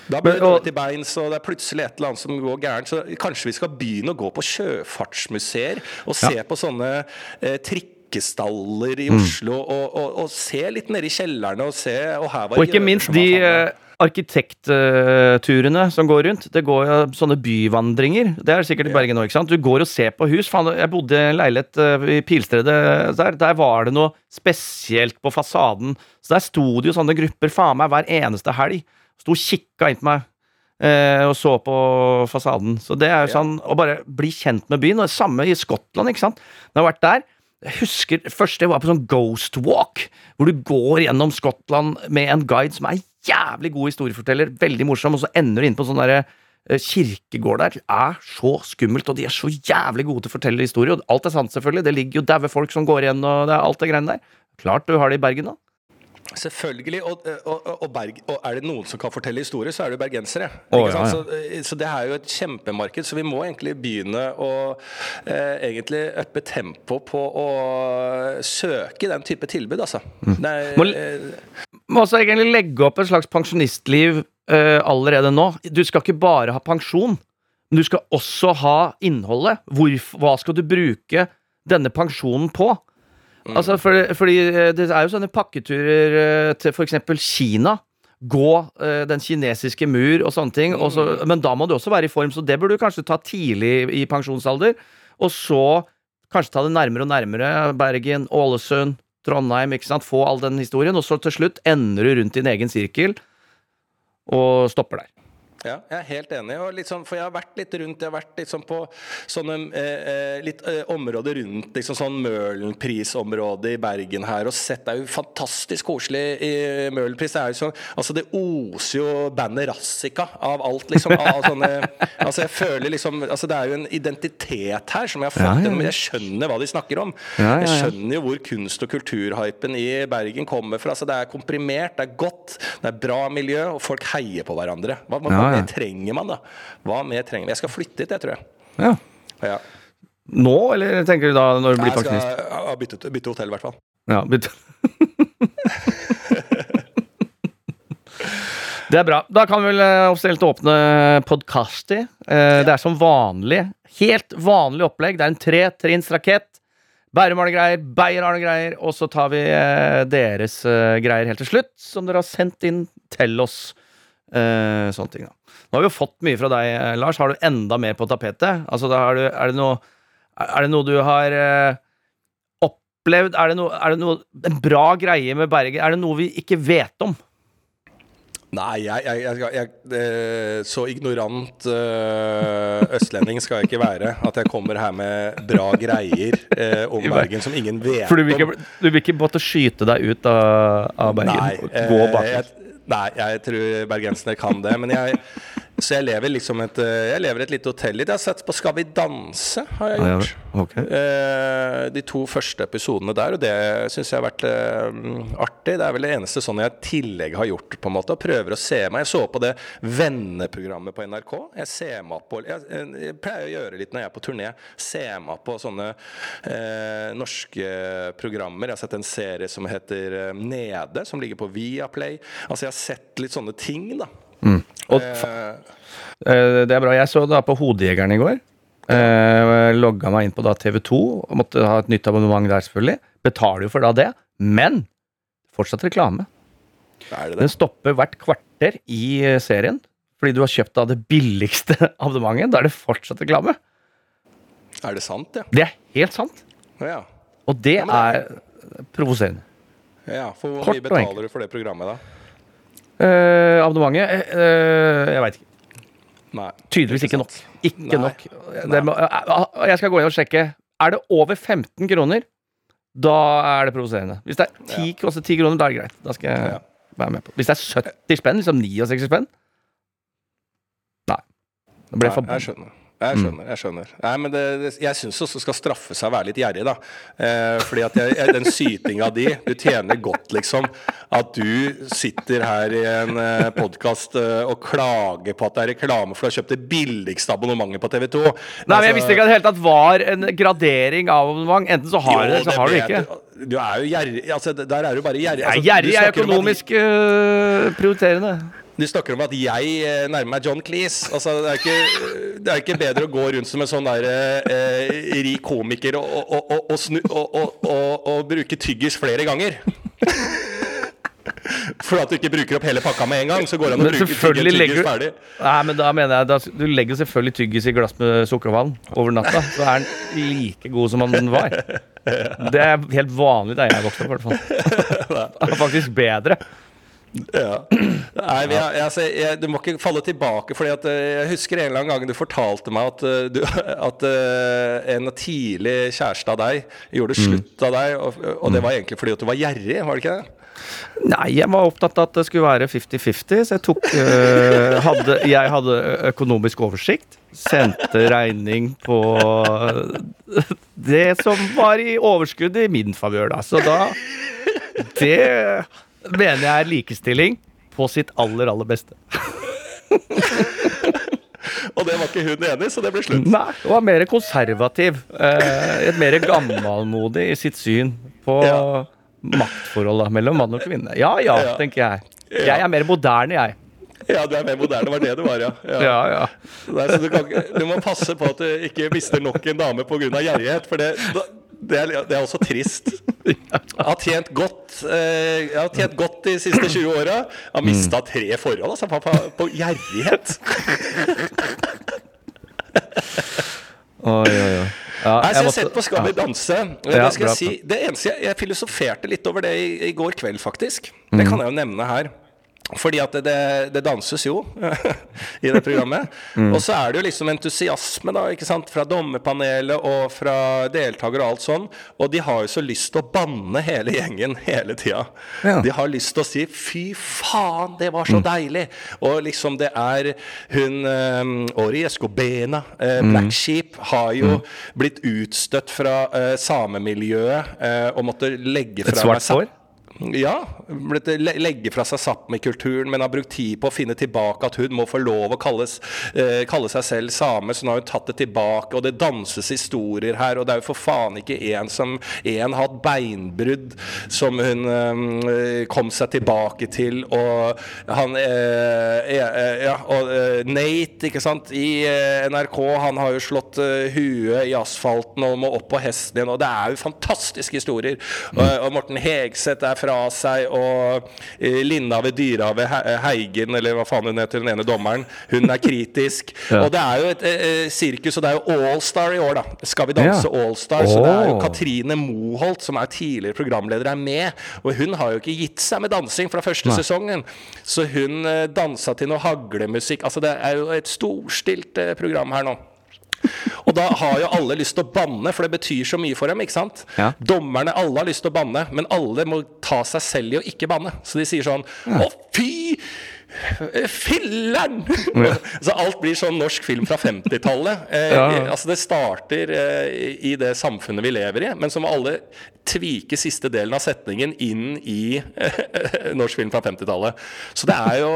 Speaker 3: Da blir det dårlig til beins, og det er plutselig et eller annet som går gærent. Så kanskje vi skal begynne å gå på sjøfartsmuseer og se
Speaker 2: Ja.
Speaker 3: på sånne eh, trikkestaller
Speaker 2: Mm.
Speaker 3: i Oslo, og, og, og se litt nede i kjellerne og se Og
Speaker 2: Og ikke minst de arkitektturene som går rundt. Det går jo sånne byvandringer. Det er sikkert i Bergen òg, ikke sant. Du går og ser på hus. Faen, jeg bodde i en leilighet eh, i Pilstredet der. Der var det noe spesielt på fasaden. Så der sto det jo sånne grupper faen meg hver eneste helg. Sto og kikka inn på meg. eh, og så på fasaden. Så det er jo sånn å bare bli kjent med byen. Og det samme i Skottland, ikke sant. Når jeg har vært der jeg husker først jeg var på sånn Ghost Walk, hvor du går gjennom Skottland med en guide som er jævlig god historieforteller, veldig morsom, og så ender du inn på sånn derre eh, kirkegård der. Er så skummelt, og de er så jævlig gode til å fortelle historier. Og alt er sant, selvfølgelig. Det ligger jo daue folk som går igjen, og det er alt det greiene der. Klart du har det i Bergen, da.
Speaker 3: Selvfølgelig. Og, og, og, Berg, og er det noen som kan fortelle historier, så er det jo
Speaker 2: bergensere.
Speaker 3: Oh,
Speaker 2: ja,
Speaker 3: sant? Så, eh, så det er jo et kjempemarked. Så vi må egentlig begynne å eh, egentlig uppe tempo på å søke den type tilbud, altså. Det er,
Speaker 2: Må-
Speaker 3: eh,
Speaker 2: Må også egentlig legge opp et slags pensjonistliv eh, allerede nå. Du skal ikke bare ha pensjon, men du skal også ha innholdet. Hvorf- hva skal du bruke denne pensjonen på? Altså, for, fordi eh, det er jo sånne pakketurer eh, til f.eks. Kina. Gå uh, den kinesiske mur og sånne ting. og så- men da må du også være i form, så det burde du kanskje ta tidlig i pensjonsalder. Og så kanskje ta det nærmere og nærmere. Bergen, Ålesund, Trondheim. ikke sant? Få all den historien. Og så til slutt ender du rundt din egen sirkel og stopper der.
Speaker 3: Ja, jeg er helt enig. Sånn, for jeg har vært litt rundt Jeg har vært sånn på sånne eh, eh, litt eh, områder rundt liksom sånn Møhlenprisområdet i Bergen her og sett Det er jo fantastisk koselig i Møhlenpris. Det er sånn Altså, det oser jo bandet Rassica av alt, liksom. Av sånne Altså, jeg føler liksom Altså, det er jo en identitet her som jeg har fått
Speaker 2: Ja, ja,
Speaker 3: gjennom Jeg skjønner hva de snakker om.
Speaker 2: Ja,
Speaker 3: Jeg skjønner jo hvor kunst- og kulturhypen i Bergen kommer fra. Altså det er komprimert, det er godt, det er bra miljø, og folk heier på hverandre.
Speaker 2: Ja, ja.
Speaker 3: Mer trenger man, da? Hva mer trenger man? Jeg skal flytte dit, jeg tror jeg.
Speaker 2: Ja.
Speaker 3: Ja.
Speaker 2: Nå, eller tenker du da når du blir
Speaker 3: Jeg skal ja, bytte, bytte hotell, i hvert fall.
Speaker 2: Ja, bytte. Det er bra. Da kan vi vel eh, offisielt åpne podkasti. Eh, Det er som vanlig. Helt vanlig opplegg. Det er en tretrinnsrakett. Bærum har greier, Beyer har greier, og så tar vi eh, deres eh, greier helt til slutt, som dere har sendt inn til oss. Eh, sånne ting, da. Nå har vi jo fått mye fra deg, eh, Lars. Har du enda mer på tapetet? Altså, da har du, er, det noe, er det noe du har eh, opplevd? Er det, noe, er det noe, en bra greie med Bergen? Er det noe vi ikke vet om?
Speaker 3: Nei, jeg, jeg, jeg, eh, så ignorant eh, østlending skal jeg ikke være. At jeg kommer her med bra greier eh, om Bergen som ingen vet om.
Speaker 2: For du vil ikke, du vil ikke måtte skyte deg ut av, av Bergen?
Speaker 3: Nei,
Speaker 2: gå
Speaker 3: bak. nei, jeg tror bergensene kan det. Men jeg, så jeg lever liksom et eh, Jeg lever et lite hotell litt. Jeg har sett på Skal vi danse, har jeg
Speaker 2: Ja,
Speaker 3: gjort.
Speaker 2: ok.
Speaker 3: Eh, de to første episodene der, og det syns jeg har vært eh, artig. Det er vel det eneste sånn jeg i tillegg har gjort, på en måte. Og prøver å se meg. Jeg så på det venneprogrammet på NRK. Jeg ser meg på Jeg, jeg pleier å gjøre litt når jeg er på turné. Se meg på sånne eh, norske programmer. Jeg har sett en serie som heter Nede, som ligger på Viaplay. Altså, jeg har sett litt sånne ting, da.
Speaker 2: Og
Speaker 3: Eh,
Speaker 2: Eh, Det er bra. Jeg så da på Hodejegeren i går. Eh, logga meg inn på da TV2. og Måtte ha et nytt abonnement der, selvfølgelig. Betaler jo for da det. Men fortsatt reklame.
Speaker 3: er det
Speaker 2: Den stopper hvert kvarter i eh, serien. Fordi du har kjøpt da det billigste abonnementet. Da er det fortsatt reklame.
Speaker 3: Er det sant, ja?
Speaker 2: Det er helt sant.
Speaker 3: Ja.
Speaker 2: Og det
Speaker 3: Ja, det
Speaker 2: er provoserende.
Speaker 3: ja for hvor mye betaler du for det programmet, da?
Speaker 2: Eh, abonnementet eh, eh, Jeg veit ikke.
Speaker 3: Nei.
Speaker 2: Tydeligvis ikke nok. Ikke
Speaker 3: Nei.
Speaker 2: nok. Det må, eh, jeg skal gå inn og sjekke. Er det over 15 kroner, da er det provoserende. Hvis det er 10, koster 10 kroner, da er det greit. Da skal jeg
Speaker 3: Ja.
Speaker 2: være med på Hvis det er 70 spenn, liksom 69 spenn Nei.
Speaker 3: Nei, jeg skjønner. Jeg skjønner. jeg skjønner Nei, men det, Jeg syns også skal straffe seg å være litt gjerrig, da. Eh, fordi at jeg, jeg, den sytinga di Du tjener godt, liksom. At du sitter her i en eh, podkast eh, og klager på at det er reklame for du har kjøpt det billigste abonnementet på TV 2.
Speaker 2: Nei, men Jeg visste ikke at det hele tatt var en gradering av abonnement. Enten så har du det, så har du det ikke.
Speaker 3: Du er jo gjerrig. Altså, der er du bare gjerrig.
Speaker 2: Jeg er
Speaker 3: Altså,
Speaker 2: gjerrig, jeg er økonomisk øh, prioriterende.
Speaker 3: Du snakker om at jeg eh, nærmer meg John Cleese. Altså, det, er ikke, det er ikke bedre å gå rundt som en sånn der eh, rik komiker og, og, og, snu, og, bruke tyggis flere ganger. For at du ikke bruker opp hele pakka med en gang, så går det an å bruke tyggis
Speaker 2: du
Speaker 3: ferdig.
Speaker 2: Nei, men da mener jeg da, Du legger selvfølgelig tyggis i glass med sukkervann over natta. Så er den like god som den var. Det er helt vanlig da jeg vokste opp, i hvert fall. Faktisk bedre.
Speaker 3: Ja. Nei, har, altså, jeg, du må ikke falle tilbake. Fordi at, eh, jeg husker en eller annen gang du fortalte meg at, eh, du, at eh, en tidlig kjæreste av deg gjorde slutt av deg. Og, og det var egentlig fordi at du var gjerrig, var det ikke det?
Speaker 2: Nei, jeg var opptatt av at det skulle være 50-50, så jeg tok øh, hadde, Jeg hadde økonomisk oversikt. Sendte regning på det som var i overskudd i min favør, da. Så da Det mener jeg er likestilling på sitt aller, aller beste.
Speaker 3: Og det var ikke hun enig så det ble slutt.
Speaker 2: Nei, hun var mer konservativ. Eh, et mer gammelmodig i sitt syn på
Speaker 3: Ja.
Speaker 2: maktforholdet mellom mann og kvinne. Ja ja,
Speaker 3: Ja.
Speaker 2: tenker jeg. Jeg er mer moderne, jeg.
Speaker 3: Ja, du er mer moderne, var det du var, ja. ja.
Speaker 2: Ja, ja.
Speaker 3: Nei, så du, kan, du må passe på at du ikke mister nok en dame pga. gjerrighet. For det, da, Det er, det er også trist. Jeg har tjent godt eh, Jeg har tjent godt de siste 20 åra. Har mista tre forhold, altså, på, på, på gjerrighet.
Speaker 2: Oi, oi, oi. Ja,
Speaker 3: Nei, så jeg har sett på Skal vi danse.
Speaker 2: Ja,
Speaker 3: det, skal jeg, si, det eneste jeg, jeg filosoferte litt over det i, i går kveld, faktisk. Det
Speaker 2: Mm.
Speaker 3: kan jeg jo nevne her. Fordi at det, det, det danses jo i det programmet.
Speaker 2: Mm.
Speaker 3: Og så er det jo liksom entusiasme da, ikke sant? fra dommerpanelet og fra deltakere og alt sånn. Og de har jo så lyst til å banne hele gjengen hele tida.
Speaker 2: Ja.
Speaker 3: De har lyst til å si 'fy faen, det var
Speaker 2: Mm.
Speaker 3: så deilig'. Og liksom det er hun um, Ori Escobena, eh,
Speaker 2: Mm.
Speaker 3: Black Sheep, har jo blitt utstøtt fra eh, samemiljøet eh, og måtte legge fra
Speaker 2: Et svart
Speaker 3: seg-
Speaker 2: hår?
Speaker 3: Ja. Legge fra seg Sápmi-kulturen, men har brukt tid på å finne tilbake at hun må få lov å kalles, eh, kalle seg selv same. Så nå har hun tatt det tilbake, og det danses historier her. Og det er jo for faen ikke én som En har hatt beinbrudd som hun eh, kom seg tilbake til, og han eh, eh, Ja, og eh, Nate, ikke sant, i eh, NRK, han har jo slått eh, huet i asfalten og må opp på hesten igjen, og det er jo fantastiske historier. Og, og Morten Hegseth er fra seg, og eh, Linda ved Dyrehavet Heigen, eller hva faen hun heter, den ene dommeren, hun er kritisk.
Speaker 2: Ja.
Speaker 3: Og det er jo et eh, eh, sirkus, og det er jo Allstar i år, da. Skal vi danse
Speaker 2: Ja.
Speaker 3: Allstar? Så det er jo Katrine Moholt, som er tidligere programleder, er med. Og hun har jo ikke gitt seg med dansing fra første
Speaker 2: Nei.
Speaker 3: sesongen. Så hun eh, dansa til noe haglemusikk. Altså, det er jo et storstilt eh, program her nå. Og da har jo alle lyst til å banne, for det betyr så mye for dem. ikke sant?
Speaker 2: Ja.
Speaker 3: Dommerne, alle har lyst til å banne, men alle må ta seg selv i å ikke banne. Så de sier sånn Å, fy! Filler'n! Så alt blir sånn norsk film fra 50-tallet. Eh,
Speaker 2: Ja.
Speaker 3: altså Det starter eh, i det samfunnet vi lever i, men så må alle tvike siste delen av setningen inn i norsk film fra 50-tallet. Så det er jo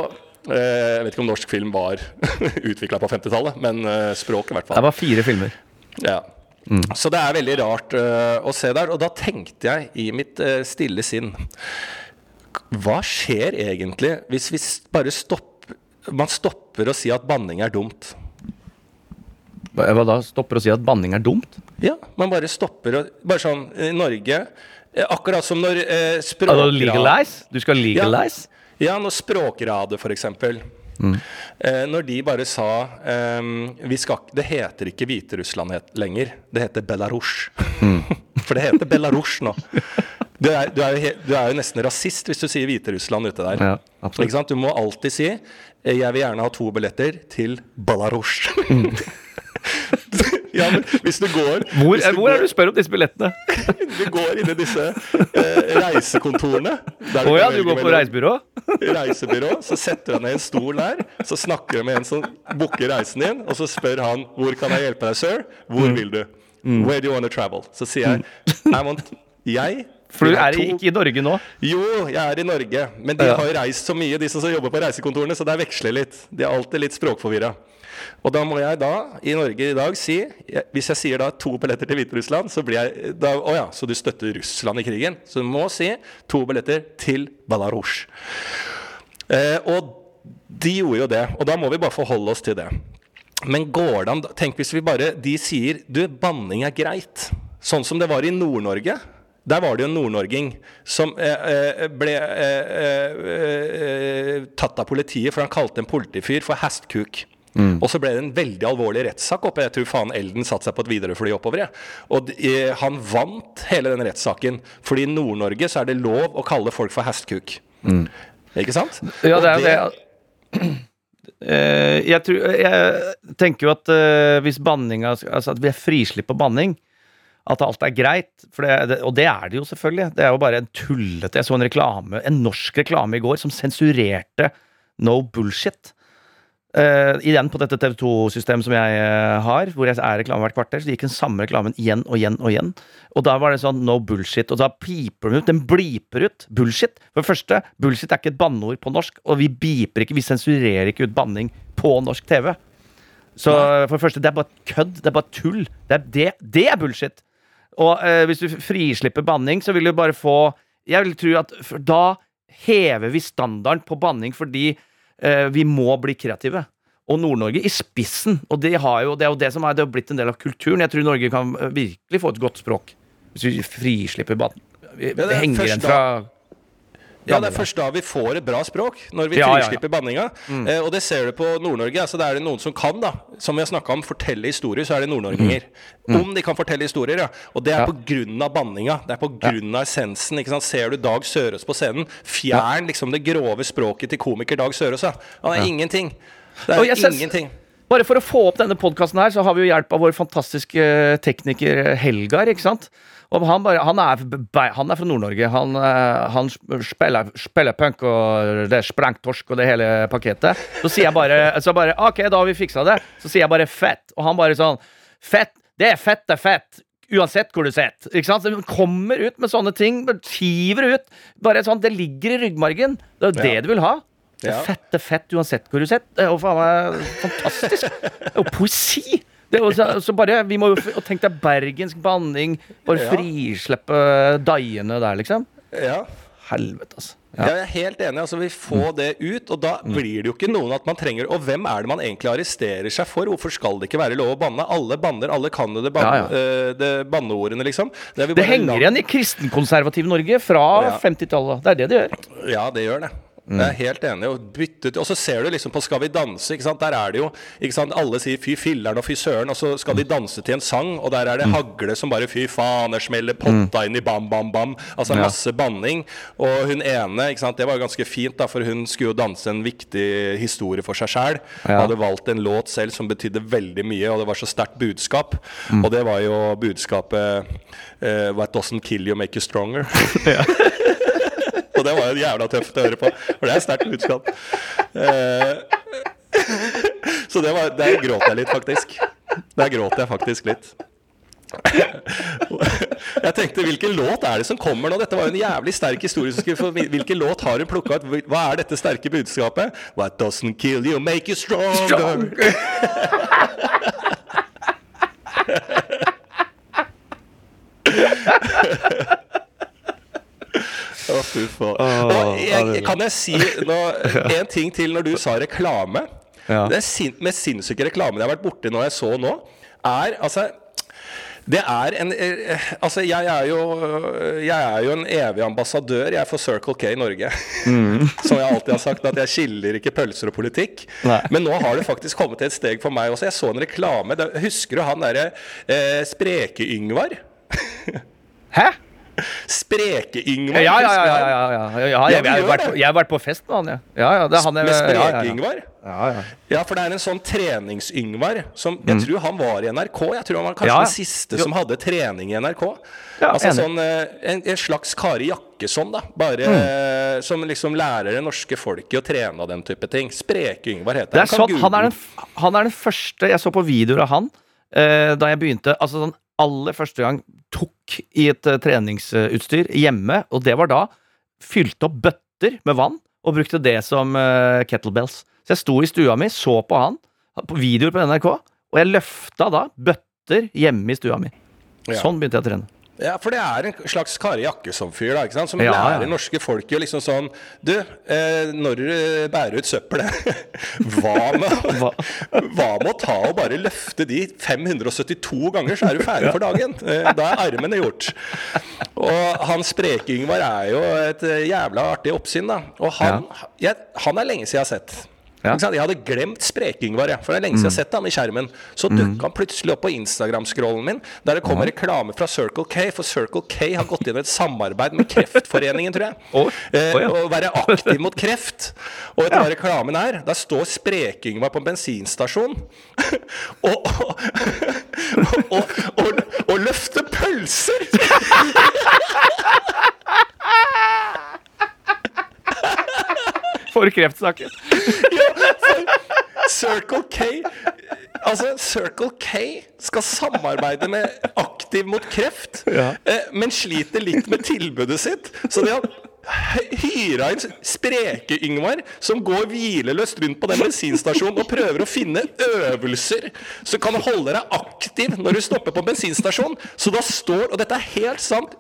Speaker 3: Jeg vet ikke om norsk film var utvikla på 50-tallet, men språket språk i hvert fall.
Speaker 2: Det var fire filmer.
Speaker 3: Ja. Så det er veldig rart øh, å se der. Og da tenkte jeg i mitt stille sinn Hva skjer egentlig hvis vi bare stopper Man stopper å si at banning er dumt?
Speaker 2: Hva da? Stopper å si at banning er dumt?
Speaker 3: Ja, man bare stopper å Bare sånn i Norge eh, Akkurat som når eh,
Speaker 2: Altså, legalize? Du skal legalize?
Speaker 3: Ja, når Språkradet, for eksempel. Eh, når de bare sa vi skal, Det heter ikke Hviterussland het, lenger. Det heter Belarus. For det heter Belarus nå. Du er, du, er jo du er jo nesten rasist hvis du sier Hviterussland ute der.
Speaker 2: Ja.
Speaker 3: Du må alltid si eh, 'jeg vil gjerne ha to billetter til Belarus'. ja, men hvis du går
Speaker 2: Hvor,
Speaker 3: du
Speaker 2: hvor er
Speaker 3: går-
Speaker 2: du spør om disse billettene?
Speaker 3: Du går inn i disse eh, reisekontorene.
Speaker 2: Å
Speaker 3: oh,
Speaker 2: ja, du går på reisebyrå?
Speaker 3: reisebyrå, så setter deg ned en stol der, så snakker du med en som booker reisen din, og så spør han hvor kan jeg hjelpe deg, sir? Hvor
Speaker 2: Mm.
Speaker 3: vil du? Where do you want to travel? Så sier jeg I want, jeg
Speaker 2: For du er ikke i Norge nå?
Speaker 3: Jo, jeg er i Norge, men de har jo reist så mye, de som jobber på reisekontorene, så det veksler litt. De er alltid litt språkforvirra. Og da må jeg da, i Norge i dag, si Hvis jeg sier da to billetter til Hviterussland, så blir jeg da, Å ja, så du støtter Russland i krigen? Så du må si to billetter til Belarus. Eh, og de gjorde jo det, og da må vi bare forholde oss til det. Men går det an Tenk hvis vi bare De sier du, banning er greit. Sånn som det var i Nord-Norge. Der var det jo en nordnorging som eh, eh, ble eh, eh, eh, tatt av politiet for han kalte en politifyr for hestkuk. Og så ble det en veldig alvorlig rettssak oppe. Jeg tror faen Elden satte seg på et Widerøe-fly oppover. jeg. Og de, eh, han vant hele den rettssaken. Fordi i Nord-Norge så er det lov å kalle folk for hestkuk. Ikke sant?
Speaker 2: Ja, det er det. Eh, jeg, tror, jeg tenker jo at eh, hvis banninga Altså at vi er frislipp på banning, at alt er greit. For det, det, og det er det jo selvfølgelig. Det er jo bare en tullete Jeg så en reklame, en norsk reklame i går som sensurerte no bullshit. Eh, igjen på dette TV 2-systemet som jeg uh, har, hvor jeg er reklame hvert kvarter, så gikk den samme reklamen igjen og igjen og igjen. Og da var det sånn no bullshit, og da piper den ut. Den bliper ut bullshit. For det første, bullshit er ikke et banneord på norsk, og vi biper ikke, vi sensurerer ikke ut banning på norsk TV. Så for det første, det er bare kødd. Det er bare tull. Det er, det, det er bullshit. Og uh, hvis du frislipper banning, så vil du bare få Jeg vil tro at da hever vi standarden på banning fordi eh, vi må bli kreative. Og Nord-Norge i spissen. Og det, har jo, det er jo det som er, det har blitt en del av kulturen. Jeg tror Norge kan eh, virkelig få et godt språk. Hvis vi frislipper baden. Det,
Speaker 3: er
Speaker 2: henger igjen fra
Speaker 3: Ja, det er først da vi får et bra språk. Når vi
Speaker 2: Ja, ja, ja.
Speaker 3: banninga. banninga. Eh, og det ser du på Nord-Norge. Altså, det er det noen som kan, da. Som vi har snakka om, fortelle historier, så er det nordnordinger. Om de kan fortelle historier, ja. Og det er
Speaker 2: Mm. Ja.
Speaker 3: på grunn av banninga. Det er på grunn av essensen. ikke sant? Ser du Dag Sørås på scenen, fjern liksom det grove språket til komiker Dag Sørås. Han er ingenting. Det er
Speaker 2: oh,
Speaker 3: ingenting.
Speaker 2: Bare for å få opp denne podkasten her, så har vi jo hjelp av vår fantastiske tekniker eh, Helgar, ikke sant? Og han, bare, han, er, han er fra Nord-Norge. Han, eh, han spiller, spiller punk og det er sprengtorsk og det hele pakketet. Så sier jeg bare, så bare OK, da har vi fiksa det. Så sier jeg bare fett. Og han bare sånn Fett! Det er fett, det er fett. Uansett hvor du sitter. Ikke sant? Så de kommer ut med sånne ting. Tiver ut. Bare sånn, Det ligger i ryggmargen. Det er jo det
Speaker 3: Ja.
Speaker 2: du vil ha.
Speaker 3: Ja.
Speaker 2: er fett uansett hvor du sitter. Er jo faen meg fantastisk. Det er jo poesi. Det er så, bare, vi må jo tenke Tenk deg bergensk banning. Bare frislippe daiene der, liksom.
Speaker 3: Ja.
Speaker 2: Helvete, altså.
Speaker 3: Ja. Jeg er helt enig. altså Vi får det ut, og da blir det jo ikke noen at man trenger Og hvem er det man egentlig arresterer seg for? Hvorfor skal det ikke være lov å banne? Alle banner, alle kan det, ban
Speaker 2: Ja, ja.
Speaker 3: eh, det banneordene, liksom. Det,
Speaker 2: Det henger igjen i kristenkonservative Norge fra
Speaker 3: Ja.
Speaker 2: 50-tallet. Det er det det gjør.
Speaker 3: Ja, det gjør det.
Speaker 2: Mm.
Speaker 3: Jeg er helt enig. Og, byttet, og så ser du liksom på Skal vi danse. ikke sant? Der er det jo ikke sant? Alle sier 'fy filler'n' og 'fy søren', og så skal de danse til en sang, og der er det
Speaker 2: Mm.
Speaker 3: hagle som bare 'fy faen', jeg smeller potta inn i bam, bam, bam. Altså
Speaker 2: Ja.
Speaker 3: masse banning. Og hun ene, ikke sant? det var jo ganske fint, da, for hun skulle jo danse en viktig historie for seg sjæl.
Speaker 2: Ja.
Speaker 3: Hadde valgt en låt selv som betydde veldig mye, og det var så sterkt budskap.
Speaker 2: Mm.
Speaker 3: Og det var jo budskapet uh, What doesn't kill you, make you stronger. Og det var jo jævla tøft å høre på, for det er sterkt budskap. Eh, så det var, der gråt jeg litt, faktisk. Der gråt jeg faktisk litt. Jeg tenkte, hvilken låt er det som kommer nå? Dette var jo en jævlig sterk historie. Hvilken låt har hun plukka ut? Hva er dette sterke budskapet? What doesn't kill you, make you stronger. Å, fy faen. Jeg, kan jeg si nå, en ting til når du sa reklame?
Speaker 2: Ja.
Speaker 3: Den sin, mest sinnssyke reklamen jeg har vært borti når jeg så nå, er altså det er en eh, Altså, jeg er jo Jeg er jo en evig ambassadør jeg er for Circle K i Norge. Som jeg alltid har sagt, at jeg skiller ikke pølser og politikk.
Speaker 2: Nei.
Speaker 3: Men nå har det faktisk kommet til et steg for meg også. Jeg så en reklame. Husker du han derre eh, Spreke-Yngvar?
Speaker 2: Hæ?
Speaker 3: Spreke-Yngvar?
Speaker 2: Ja, ja, ja. ja, ja, ja, ja, jeg, jeg, har vært jeg har vært på fest med han, ja. Ja, ja, det han jeg,
Speaker 3: Med
Speaker 2: ja, ja,
Speaker 3: for det er en sånn trenings-Yngvar som Jeg tror han var i NRK. Jeg tror han var kanskje
Speaker 2: Mm.
Speaker 3: Den siste som hadde trening i NRK.
Speaker 2: Ja,
Speaker 3: altså sånn eh, en, en slags Kari Jakkesson, da. Bare
Speaker 2: Mm.
Speaker 3: eh, som liksom lærer det norske folket å trene og den type ting. Spreke-Yngvar heter
Speaker 2: Det er
Speaker 3: han. Kan
Speaker 2: sånn, han, er den, han er den første jeg så på videoer av han eh, da jeg begynte. Altså sånn aller første gang tok i et eh, treningsutstyr hjemme, og det var da fylte opp bøtter med vann og brukte det som eh, kettlebells. Så jeg sto i stua mi, så på han på videoer på NRK, og jeg løfta da bøtter hjemme i stua mi.
Speaker 3: Ja.
Speaker 2: Sånn begynte jeg å trene.
Speaker 3: Ja, for det er en slags Kari Jakkesson-fyr da, ikke sant? som
Speaker 2: Ja,
Speaker 3: lærer
Speaker 2: ja.
Speaker 3: norske folk jo liksom sånn Du, eh, når du bærer ut søppelet, hva med, å ta og bare løfte de 572 ganger, så er du ferdig for dagen? Eh, da er armene gjort. Og han Spreke-Yngvar er jo et eh, jævla artig oppsyn, da. Og han, jeg, han er lenge siden jeg har sett.
Speaker 2: Ja.
Speaker 3: Jeg hadde glemt Sprekingvar, for det er lenge siden jeg har sett ham i skjermen. Så dukka han plutselig opp på Instagram-scrollen min, der det kommer reklame fra Circle K. For Circle K har gått inn i et samarbeid med Kreftforeningen, tror jeg. Oh
Speaker 2: å ja.
Speaker 3: Å være aktiv mot kreft. Og vet du hva reklamen er? Der står Sprekingvar på en bensinstasjon og, og, og, og, og løfter pølser!
Speaker 2: For kreftsaken.
Speaker 3: Circle K Altså, Circle K skal samarbeide med Aktiv mot kreft,
Speaker 2: Ja.
Speaker 3: eh, men sliter litt med tilbudet sitt. Så de han, hyra inn Spreke-Yngvar, som går hvileløst rundt på den bensinstasjonen og prøver å finne øvelser som kan holde deg aktiv når du stopper på bensinstasjonen. Så da står, og dette er helt sant,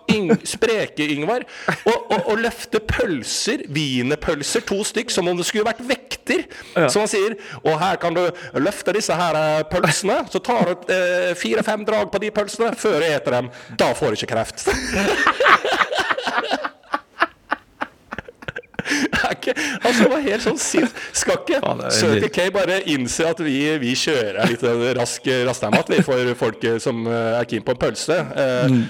Speaker 3: Spreke-Yngvar og, og, og løfter pølser, wienerpølser, to stykk, som om det skulle vært vekter. Ja. Så han sier Og her kan du løfte disse her eh, pølsene. Så tar du eh, fire-fem drag på de pølsene før du eter dem. Da får du ikke kreft. altså, det var helt sånn sint. Skal ikke Circle K bare innse at vi, vi kjører litt rask rasteimat for folk som eh, er keen på en pølse? Eh, mm.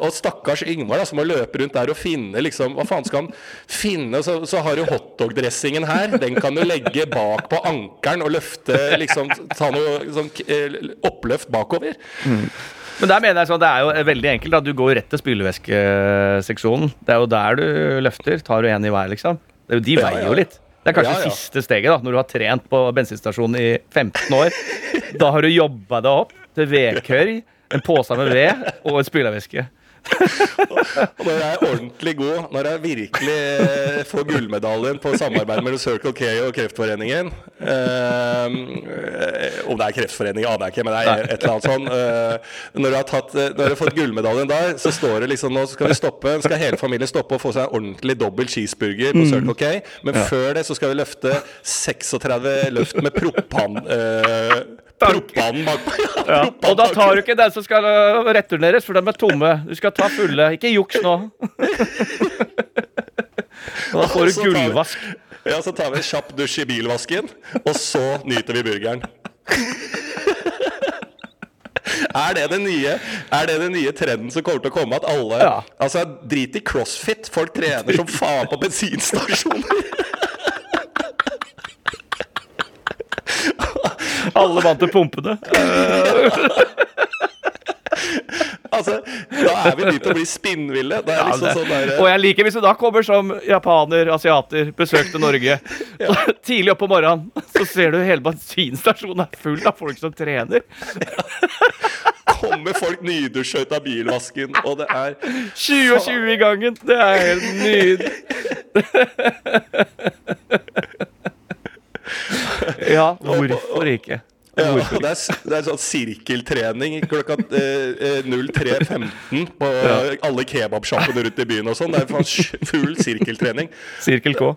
Speaker 3: og stakkars Yngvar som må løpe rundt der og finne liksom Hva faen skal han finne? Så, så har du hotdog-dressingen her. Den kan du legge bak på ankelen og løfte liksom Ta noe sånn oppløft bakover. Mm.
Speaker 2: Men der mener jeg sånn, det er jo veldig enkelt. at Du går rett til spylevæskeseksjonen. Det er jo der du løfter. Tar du en i hver, liksom. De veier jo litt. Det er kanskje ja, ja. siste steget, da, når du har trent på bensinstasjonen i 15 år. Da har du jobba deg opp til vedkørj, en pose med ved og en spylevæske
Speaker 3: og når jeg er ordentlig god, når jeg virkelig eh, får gullmedaljen på samarbeid mellom Circle K og Kreftforeningen um, Om det er Kreftforeningen, aner jeg ikke, men det er et eller annet sånn. Uh, når, du har tatt, når du har fått gullmedaljen der, så står det liksom Nå skal vi stoppe, skal hele familien stoppe og få seg en ordentlig dobbel cheeseburger på mm. Circle K. Men ja. før det så skal vi løfte 36 løft med propan. Eh, Proppanen bakpå.
Speaker 2: Ja, og da tar du ikke den som skal øh, returneres, for de er tomme. Du skal ta fulle. Ikke juks nå. Da får du gullvask.
Speaker 3: Ja, så tar vi en kjapp dusj i bilvasken, og så nyter vi burgeren. Er det, den nye, er det den nye trenden som kommer til å komme? At alle ja. Altså, drit i crossfit. Folk trener som faen på bensinstasjoner.
Speaker 2: Alle vant til pumpene.
Speaker 3: altså, da er vi begynt å bli spinnville. Ja, liksom sånn der,
Speaker 2: og jeg liker hvis du da kommer som japaner, asiater, besøkte Norge. ja. Tidlig opp på morgenen så ser du hele bensinstasjonen er full av folk som trener.
Speaker 3: kommer folk nydusja ut av bilvasken, og det er
Speaker 2: 20 og 20 i gangen. Det er helt nydelig. Ja, hvorfor ikke?
Speaker 3: Ja, det, er, det er sånn sirkeltrening klokka eh, 03.15 eh, på ja. alle kebabsjappene rundt i byen og sånn. Det er full sirkeltrening.
Speaker 2: Sirkel K.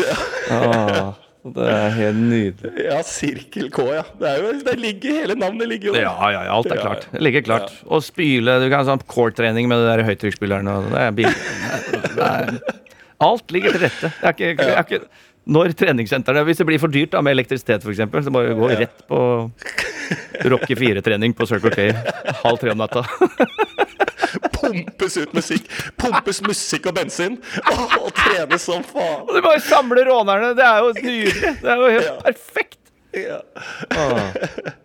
Speaker 2: Ja. Ah, det er helt nydelig.
Speaker 3: Ja, Sirkel K, ja. Det, jo, det ligger, hele navnet ligger jo
Speaker 2: der. Ja, ja, alt er klart. Det ligger klart. Og spyle Du kan ha sånn core-trening med de der høytrykksspillerne. Det er bil. Alt ligger til rette. Det er ikke, det er ikke når treningssentrene Hvis det blir for dyrt da, med elektrisitet, f.eks., så må vi gå rett på Rocky 4-trening på Circle K halv tre om natta.
Speaker 3: Pumpes ut musikk. Pumpes musikk og bensin. Og, og trenes som faen.
Speaker 2: Og du bare samler rånerne. Det er jo nydelig. Det er jo helt ja. perfekt. Ja.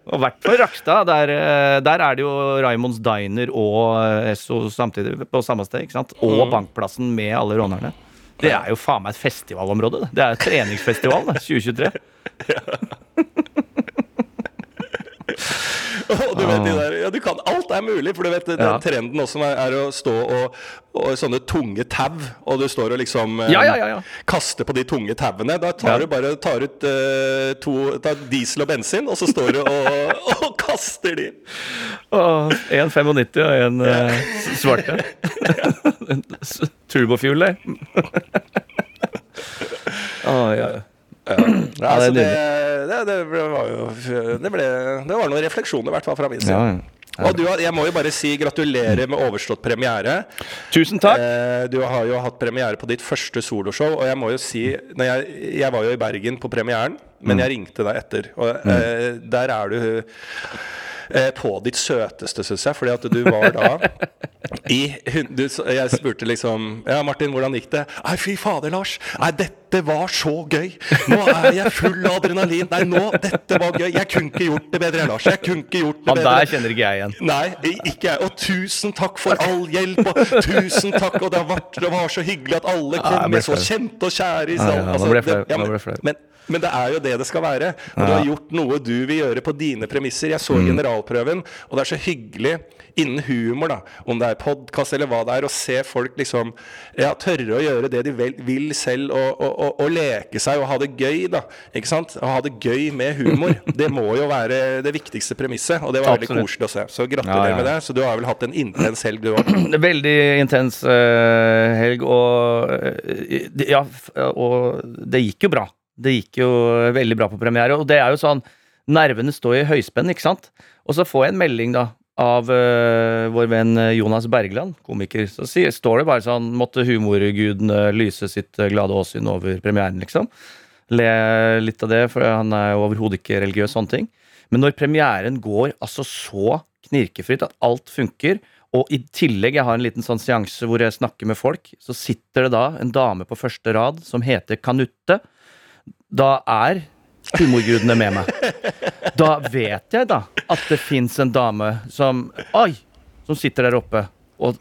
Speaker 2: Og i hvert fall Rakstad. Der, eh, der, er det jo Raimonds Diner og Esso samtidig på samme sted. ikke sant? Og mm. Bankplassen med alle rånerne. Det er jo faen meg et festivalområde. Det er treningsfestival 2023.
Speaker 3: og du vet de der, ja, du kan, Alt er mulig, for du vet den ja. trenden også er, er, å stå og, og sånne tunge tau, og du står og liksom
Speaker 2: ja, ja,
Speaker 3: kaster på de tunge tauene. Da tar du bare tar ut uh, to, tar diesel og bensin, og så står du og, og kaster de.
Speaker 2: En 95 og en uh, svarte. Turbofuel, det. oh, ja.
Speaker 3: Ja, ja altså det, det, det, var jo det, ble, det var noen refleksjoner, i hvert fall fra min side. Ja, ja. Og du, jeg må jo bare si gratulerer med overstått premiere.
Speaker 2: Tusen takk
Speaker 3: eh, Du har jo hatt premiere på ditt første soloshow. Og jeg må jo si jeg, jeg, var jo i Bergen på premieren, men mm. jeg ringte deg etter. Og mm. eh, der er du eh, på ditt søteste, syns jeg. Fordi at du var da i du, Jeg spurte liksom Ja, Martin, hvordan gikk det? Nei, fy fader, Lars. Nei, dette dette var så gøy! Nå er jeg full av adrenalin. Nei, nå, dette var gøy! Jeg kunne ikke gjort det bedre, Lars. Jeg kunne ikke gjort det
Speaker 2: Han
Speaker 3: bedre.
Speaker 2: der kjenner ikke jeg igjen.
Speaker 3: Nei, ikke jeg. Og tusen takk for all hjelp, og tusen takk, og det, har vært, det var så hyggelig at alle
Speaker 2: Ja,
Speaker 3: kom
Speaker 2: ble
Speaker 3: med så kjente og kjære i
Speaker 2: Ja, ja,
Speaker 3: salen. Altså, ja, men-. Men, men det er jo det det skal være. Og du har gjort noe du vil gjøre på dine premisser. Jeg så generalprøven, og det er så hyggelig innen humor, da, om det er podkast eller hva det er, å se folk liksom ja, tørre å gjøre det de vel, vil selv, og, og, og, og leke seg og ha det gøy, da. Ikke sant? Å ha det gøy med humor. Det må jo være det viktigste premisset, og det var veldig koselig å se. Så gratulerer
Speaker 2: Ja, ja.
Speaker 3: med det. Så du har vel hatt en intens helg, du òg?
Speaker 2: Veldig intens uh, helg, og uh, Ja, og det gikk jo bra. Det gikk jo veldig bra på premiere, og det er jo sånn Nervene står i høyspenn, ikke sant? Og så får jeg en melding, da, av uh, vår venn Jonas Bergland, komiker. Så sier, står det bare sånn Måtte humorguden eh, lyse sitt eh, glade åsyn over premieren, liksom. Le litt av det, for han er jo overhodet ikke religiøs, sånne ting. Men når premieren går altså så knirkefritt at alt funker, og i tillegg jeg har en liten sånn seanse hvor jeg snakker med folk, så sitter det da en dame på første rad som heter Kanutte. Da er humorgudene med meg. Da vet jeg da at det fins en dame som Oi! Som sitter der oppe og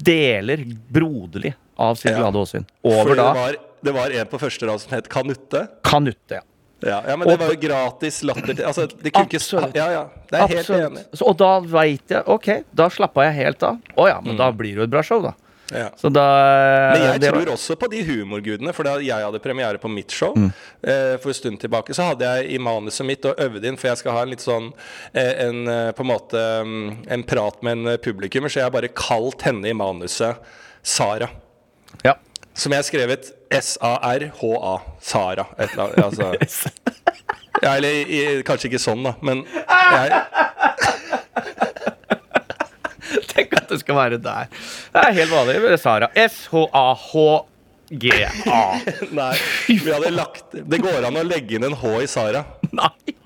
Speaker 2: deler broderlig av sitt glade åsyn. Over
Speaker 3: det
Speaker 2: da
Speaker 3: var, det var en på første rad som het Kanutte.
Speaker 2: Kanutte. Ja.
Speaker 3: Ja, ja men det var jo gratis latter til Altså, det kunne
Speaker 2: Absolutt.
Speaker 3: Ja, ja. Det er helt
Speaker 2: Absolutt.
Speaker 3: enig.
Speaker 2: Så, og da veit jeg Ok, da slappa jeg helt av. Å ja, men da blir det jo et bra show, da.
Speaker 3: Ja.
Speaker 2: Så da
Speaker 3: Men jeg
Speaker 2: det var-
Speaker 3: tror også på de humorgudene, for da jeg hadde premiere på mitt show
Speaker 2: Mm.
Speaker 3: eh, for en stund tilbake, så hadde jeg i manuset mitt og øvde inn, for jeg skal ha en litt sånn eh, en, eh, på en måte mm, en prat med en eh, publikummer, så jeg har bare kalt henne i manuset Sara.
Speaker 2: Ja.
Speaker 3: Som jeg har skrevet S-A-R-H-A. Sara. Et eller annet. Altså. Ja, eller i, kanskje ikke sånn, da, men jeg,
Speaker 2: Tenk at det skal være der. Det er helt vanlig. Sara. S-H-A-H-G-A.
Speaker 3: Nei. Vi hadde lagt Det går an å legge inn en H i Sara.
Speaker 2: Nei.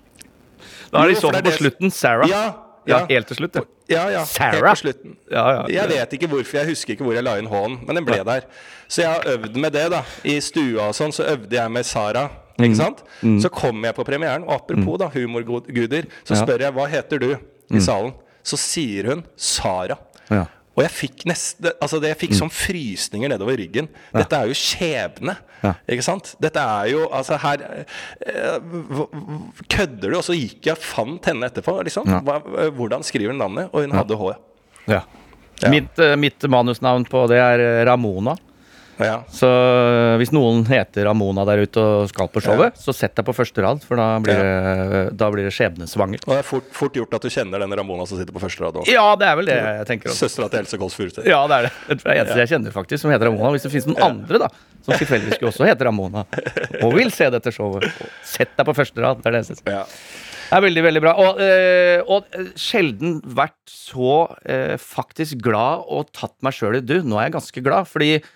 Speaker 2: Da er det i så fall på slutten Sarah.
Speaker 3: Ja.
Speaker 2: Ja,
Speaker 3: ja.
Speaker 2: helt til slutt, ja.
Speaker 3: Ja, ja.
Speaker 2: Sarah?
Speaker 3: Helt på slutten.
Speaker 2: Ja, ja.
Speaker 3: Jeg vet ikke hvorfor, jeg husker ikke hvor jeg la inn H-en, men den ble der. Så jeg har øvd med det, da. I stua og sånn, så øvde jeg med Sara.
Speaker 2: Mm.
Speaker 3: Ikke sant? Så kommer jeg på premieren, og apropos da, humorguder, så spør jeg hva heter du i salen. Så sier hun Sara.
Speaker 2: Ja.
Speaker 3: Og jeg fikk nesten Altså det jeg fikk sånn frysninger nedover ryggen. Dette er jo skjebne.
Speaker 2: Ja.
Speaker 3: Ikke sant? Dette er jo Altså, her eh, hv- Kødder du? Og så gikk jeg og fant henne etterpå. Liksom. Hva, hvordan skriver hun navnet? Og hun hadde H.
Speaker 2: Ja. Mitt, eh, mitt manusnavn på det er eh, Ramona.
Speaker 3: Ja.
Speaker 2: Så eh, hvis noen heter Ramona der ute og skal på showet, så sett deg på første rad, for da blir det, da blir det skjebnesvangert.
Speaker 3: Og det er fort, fort gjort at du kjenner denne Ramona som sitter på første rad òg.
Speaker 2: Ja, det er vel det jeg tenker om.
Speaker 3: Søstera til Else Kåss Furuseth.
Speaker 2: Ja, det er det. Det er eneste jeg kjenner faktisk som heter Ramona. Hvis det finnes noen andre da som tilfeldigvis også heter Ramona, og vil se dette showet, sett deg på første rad. Det er det eneste.
Speaker 3: Ja.
Speaker 2: Det er veldig, veldig bra. Og, øh, og eh, sjelden vært så øh, faktisk glad og tatt meg sjøl i Du, nå er jeg ganske glad, fordi eh,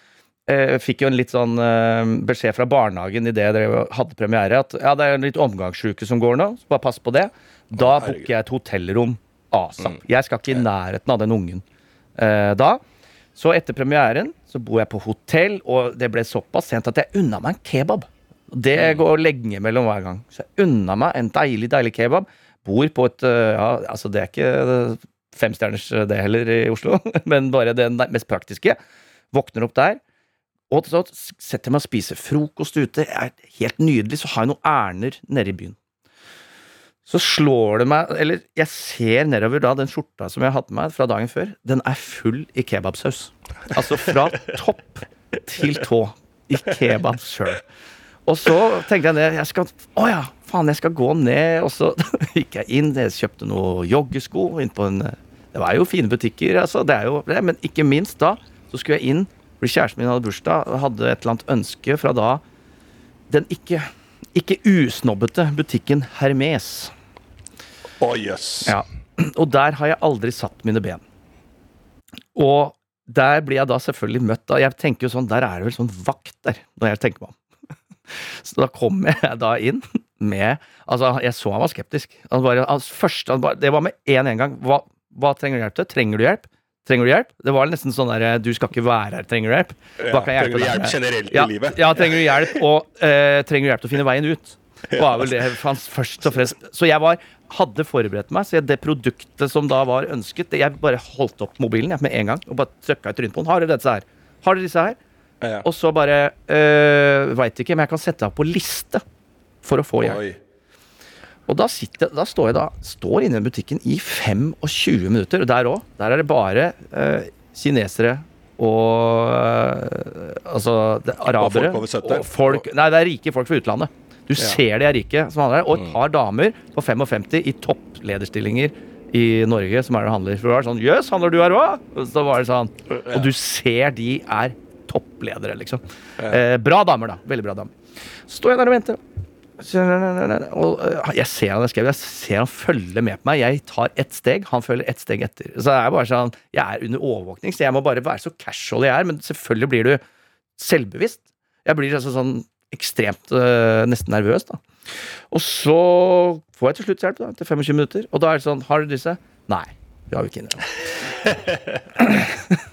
Speaker 2: jeg fikk jo en litt sånn eh, beskjed fra barnehagen idet jeg hadde premiere, at ja, det er en litt omgangssjuke som går nå, så bare pass på det. Da booker jeg et hotellrom asap. Jeg skal ikke i nærheten av den ungen eh, da. Så etter premieren så bor jeg på hotell, og det ble såpass sent at jeg unna meg en kebab. Det går lenge mellom hver gang. Så jeg unna meg en deilig, deilig kebab. Bor på et Ja, altså, det er ikke femstjerners det heller i Oslo, men bare det mest praktiske. Våkner opp der. Og så setter jeg meg og spiser frokost ute. Er helt nydelig. Så har jeg noen ærender nede i byen. Så slår det meg Eller jeg ser nedover da den skjorta som jeg har hatt med meg fra dagen før. Den er full i kebabsaus. Altså fra topp til tå i kebab sjøl. Og så tenkte jeg ned jeg skal, Å ja, faen, jeg skal gå ned. Og så gikk jeg inn, jeg kjøpte noen joggesko inn på en Det var jo fine butikker, altså. Det er jo det, men ikke minst da så skulle jeg inn fordi kjæresten min hadde bursdag hadde et eller annet ønske fra da den ikke, ikke usnobbete butikken Hermes.
Speaker 3: Å, jøss.
Speaker 2: Ja. Og der har jeg aldri satt mine ben. Og der blir jeg da selvfølgelig møtt av Jeg tenker jo sånn, Der er det vel sånn vakt der, når jeg tenker meg om. Så da kommer jeg da inn med Altså, jeg så han var skeptisk. Han bare, han første, han bare, det var med én en gang. Hva, hva trenger du hjelp til? Trenger du hjelp? Trenger du hjelp? Det var nesten sånn der Du skal ikke være her, trenger du hjelp? Jeg
Speaker 3: trenger du hjelp generelt
Speaker 2: ja,
Speaker 3: i livet?
Speaker 2: Ja, trenger du hjelp, og eh, trenger du hjelp til å finne veien ut? Var vel det fanns først og fremst. Så jeg var, hadde forberedt meg, så det produktet som da var ønsket, jeg bare holdt opp mobilen jeg, med en gang og bare trykka i trynet på den. Har dere disse her? Har dere disse her?
Speaker 3: Ja.
Speaker 2: Og så bare øh, Veit ikke, men jeg kan sette deg på liste for å få hjelp.
Speaker 3: Oi.
Speaker 2: Og da, sitter, da står jeg da står inne i butikken i 25 minutter. Og der òg. Der er det bare eh, kinesere og eh, altså det, arabere.
Speaker 3: folk over 70.
Speaker 2: og folk, nei, det er rike folk fra utlandet. Du ser de er rike. Som handler, og
Speaker 3: Mm.
Speaker 2: et par damer på 55 i topplederstillinger i Norge som er det handler. For det var sånn Jøss, handler du her òg? Og så var det sånn Og du ser de er toppledere, liksom. Eh, bra damer, da. Veldig bra damer. Så står jeg der og venter. Og øh, jeg ser han jeg skrev, jeg ser han følge med på meg. Jeg tar ett steg, han følger ett steg etter. Så det er bare sånn, Jeg er under overvåkning, så jeg må bare være så casual jeg er. Men selvfølgelig blir du selvbevisst. Jeg blir altså sånn ekstremt øh, nesten nervøs, da. Og så får jeg til slutt hjelp, da, etter 25 minutter. Og da er det sånn Har du disse? Nei. Vi har jo ikke.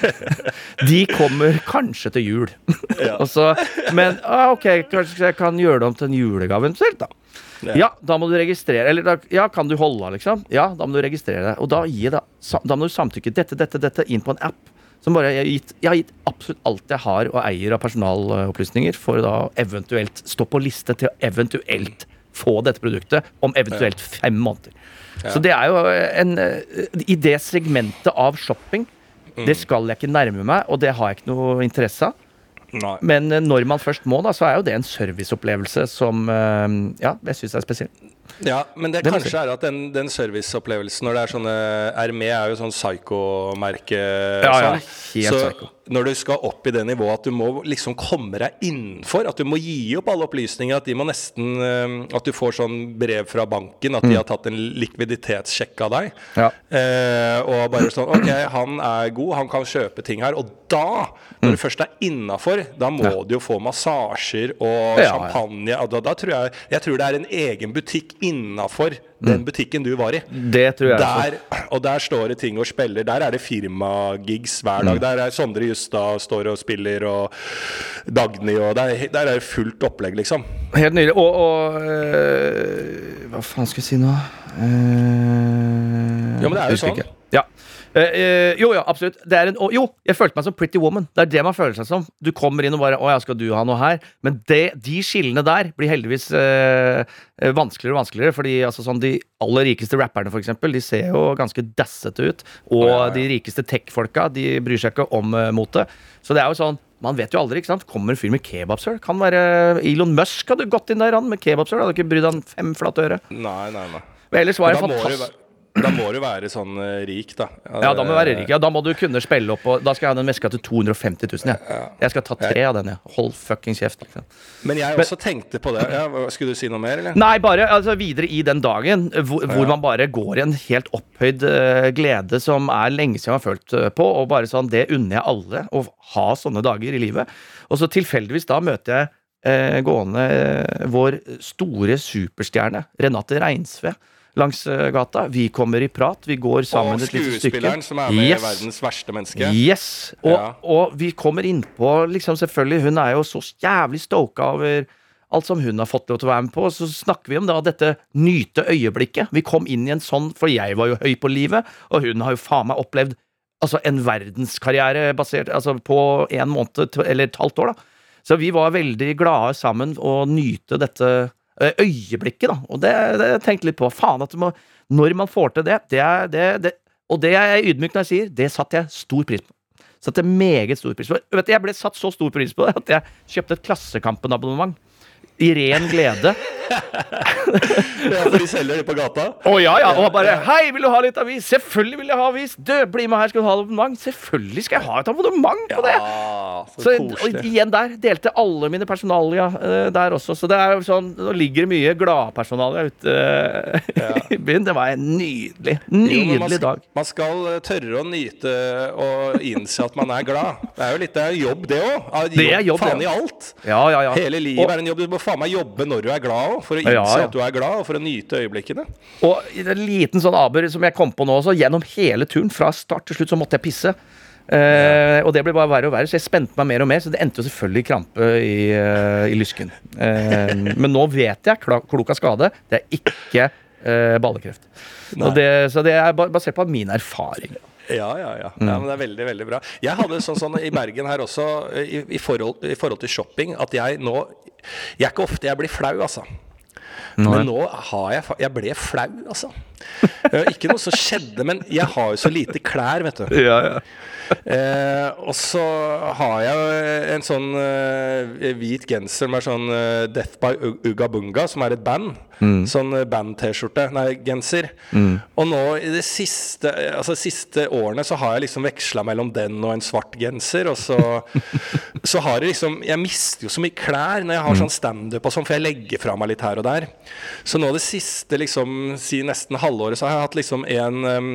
Speaker 2: De kommer kanskje til jul.
Speaker 3: Ja.
Speaker 2: Så, men ah, ok, kanskje jeg kan gjøre det om til en julegave eventuelt, da.
Speaker 3: Ja.
Speaker 2: Ja, da må du registrere Eller da, ja, kan du holde liksom? Ja, da må du registrere deg. Og da, gi da, da må du samtykke dette, dette, dette inn på en app. Som bare jeg har gitt, jeg har gitt absolutt alt jeg har og eier av personalopplysninger, for da eventuelt stå på liste til å eventuelt få dette produktet om eventuelt fem måneder. Så det er jo en eh, I det segmentet av shopping, det skal jeg ikke nærme meg, og det har jeg ikke noe interesse av.
Speaker 3: Nei.
Speaker 2: Men eh, når man først må, da, så er jo det en serviceopplevelse som eh, Ja, jeg syns er spesiell.
Speaker 3: Ja, men det,
Speaker 2: Det
Speaker 3: kanskje er at den, den serviceopplevelsen når det er sånne Hermé er jo sånn psycho-merke.
Speaker 2: Ja, ja,
Speaker 3: sånn.
Speaker 2: helt
Speaker 3: så
Speaker 2: psycho.
Speaker 3: Når du skal opp i det nivået at du må liksom komme deg innenfor, at du må gi opp alle opplysninger, at de må nesten eh, At du får sånn brev fra banken at de har tatt en likviditetssjekk av deg.
Speaker 2: Mm. Ja.
Speaker 3: Eh, og bare sånn Ok, han er god, han kan kjøpe ting her. Og da, når du først er innafor, da må
Speaker 2: Mm. Ja.
Speaker 3: du jo få massasjer og champagne. Da, da tror jeg, jeg tror det er en egen butikk innafor den butikken du var i.
Speaker 2: Det tror jeg.
Speaker 3: Der, og der står det ting og spiller. Der er det firmagigs hver
Speaker 2: Mm.
Speaker 3: dag. Der er Sondre Justad står og spiller, og Dagny og Der, er- der er det fullt opplegg, liksom.
Speaker 2: Helt nydelig. Og, og øh, Hva faen skal jeg si nå? Eh,
Speaker 3: Ja, men det er jo sånn.
Speaker 2: ikke. Eh, jo, ja, absolutt. Det er en, og, jo, jeg følte meg som Pretty Woman. Det er det man føler seg som. Du kommer inn og bare 'Å ja, skal du ha noe her?' Men det, de skillene der blir heldigvis eh, vanskeligere og vanskeligere. Fordi altså, sånn, de aller rikeste rapperne, for eksempel, de ser jo ganske dassete ut. Og
Speaker 3: Ja, ja.
Speaker 2: de rikeste tech-folka, de bryr seg ikke om uh, motet. Så det er jo sånn man vet jo aldri, ikke sant? Kommer en fyr med kebabsøl? Kan være Elon Musk hadde gått inn der han med kebabsøl. Hadde ikke brydd han fem flate øre.
Speaker 3: Nei, nei, nei.
Speaker 2: Men ellers var det fantastisk.
Speaker 3: Da må du være sånn eh, rik, da.
Speaker 2: Ja, da må du være rik. Ja, da må du kunne spille opp, og da skal jeg ha den veska til 250 000. Ja. Jeg skal ta tre av den, jeg. Hold fuckings kjeft. Liksom.
Speaker 3: Men jeg også tenkte på det. Ja, skulle du si noe mer, eller?
Speaker 2: Nei, bare altså, videre i den dagen hvor, hvor man bare går i en helt opphøyd uh, glede som er lenge siden jeg har følt uh, på, og bare sånn, det unner jeg alle, å ha sånne dager i livet. Og så tilfeldigvis da møter jeg uh, gående vår store superstjerne, Renate Reinsve, langs eh, gata. Vi kommer i prat, vi går sammen et lite stykke.
Speaker 3: Og skuespilleren som er med
Speaker 2: Yes.
Speaker 3: i 'Verdens verste menneske'.
Speaker 2: Yes, og,
Speaker 3: Ja.
Speaker 2: og vi kommer innpå liksom selvfølgelig Hun er jo så jævlig stoka over alt som hun har fått lov til å være med på. Så snakker vi om da dette nyte øyeblikket. Vi kom inn i en sånn, for jeg var jo høy på livet, og hun har jo faen meg opplevd altså en verdenskarriere basert altså på en måned eller et halvt år. da Så vi var veldig glade sammen og nyte dette øyeblikket, da. Og det, det jeg tenkte litt på. Faen at må, Når man får til det, det er det, det Og det er jeg ydmyk når jeg sier, det satte jeg stor pris på. Satte meget stor pris på. Vet du, Jeg ble satt så stor pris på det at jeg kjøpte et Klassekampen-abonnement. I ren glede.
Speaker 3: Ja, for de selger det på gata.
Speaker 2: Å ja, ja. Og bare 'Hei, vil du ha litt avis?' Selvfølgelig vil jeg ha avis. Du, bli med her, skal du ha et abonnement? Selvfølgelig skal jeg ha et abonnement på det.
Speaker 3: Ja, så
Speaker 2: Så, og igjen der delte alle mine personalia uh, der også. Så det er jo sånn, nå ligger det mye gladpersonalia ute eh, i byen. Det var en nydelig,
Speaker 3: Jo, man
Speaker 2: nydelig
Speaker 3: skal,
Speaker 2: dag.
Speaker 3: man skal eh, tørre å nyte og innse at man er glad. Det er jo litt det er jobb, det òg.
Speaker 2: Det er jobb,
Speaker 3: faen
Speaker 2: ja.
Speaker 3: i alt.
Speaker 2: Ja, ja, ja.
Speaker 3: Hele livet
Speaker 2: Og-
Speaker 3: er en jobb. Du må faen meg jobbe når du er glad òg, for å innse
Speaker 2: Ja, ja.
Speaker 3: at du er glad, og for å nyte øyeblikkene.
Speaker 2: Og en liten sånn aber som jeg kom på nå også, gjennom hele turen, fra start til slutt, så måtte jeg pisse. Eh, og det ble bare verre og verre, så jeg spente meg mer og mer. Så det endte jo selvfølgelig i krampe i, uh, i lysken. Uh, men nå vet jeg, klok av skade, det er ikke ballekreft. Og det, så det er basert på min erfaring.
Speaker 3: Ja, ja, ja.
Speaker 2: Mm.
Speaker 3: ja men det er veldig, veldig bra. Jeg hadde sånn, sånn i Bergen her også, i, i, forhold, i forhold til shopping, at jeg nå Jeg er ikke ofte jeg blir flau, altså. Men nå har jeg Jeg ble flau, altså. Eh, Ikke noe som skjedde, men jeg har jo så lite klær, vet du.
Speaker 2: Ja, ja.
Speaker 3: Eh, og så har jeg jo en sånn eh, hvit genser med sånn eh, Death by U- Uga Bunga, som er et band. Sånn eh, band-T-skjorte, nei, genser. Og nå i de siste Altså siste årene så har jeg liksom veksla mellom den og en svart genser. Og så, så har jeg liksom Jeg mister jo så mye klær når jeg har sånn standup og sånn, for jeg legger fra meg litt her og der. Så nå det siste, liksom, si nesten halvåret, så har jeg hatt liksom en um,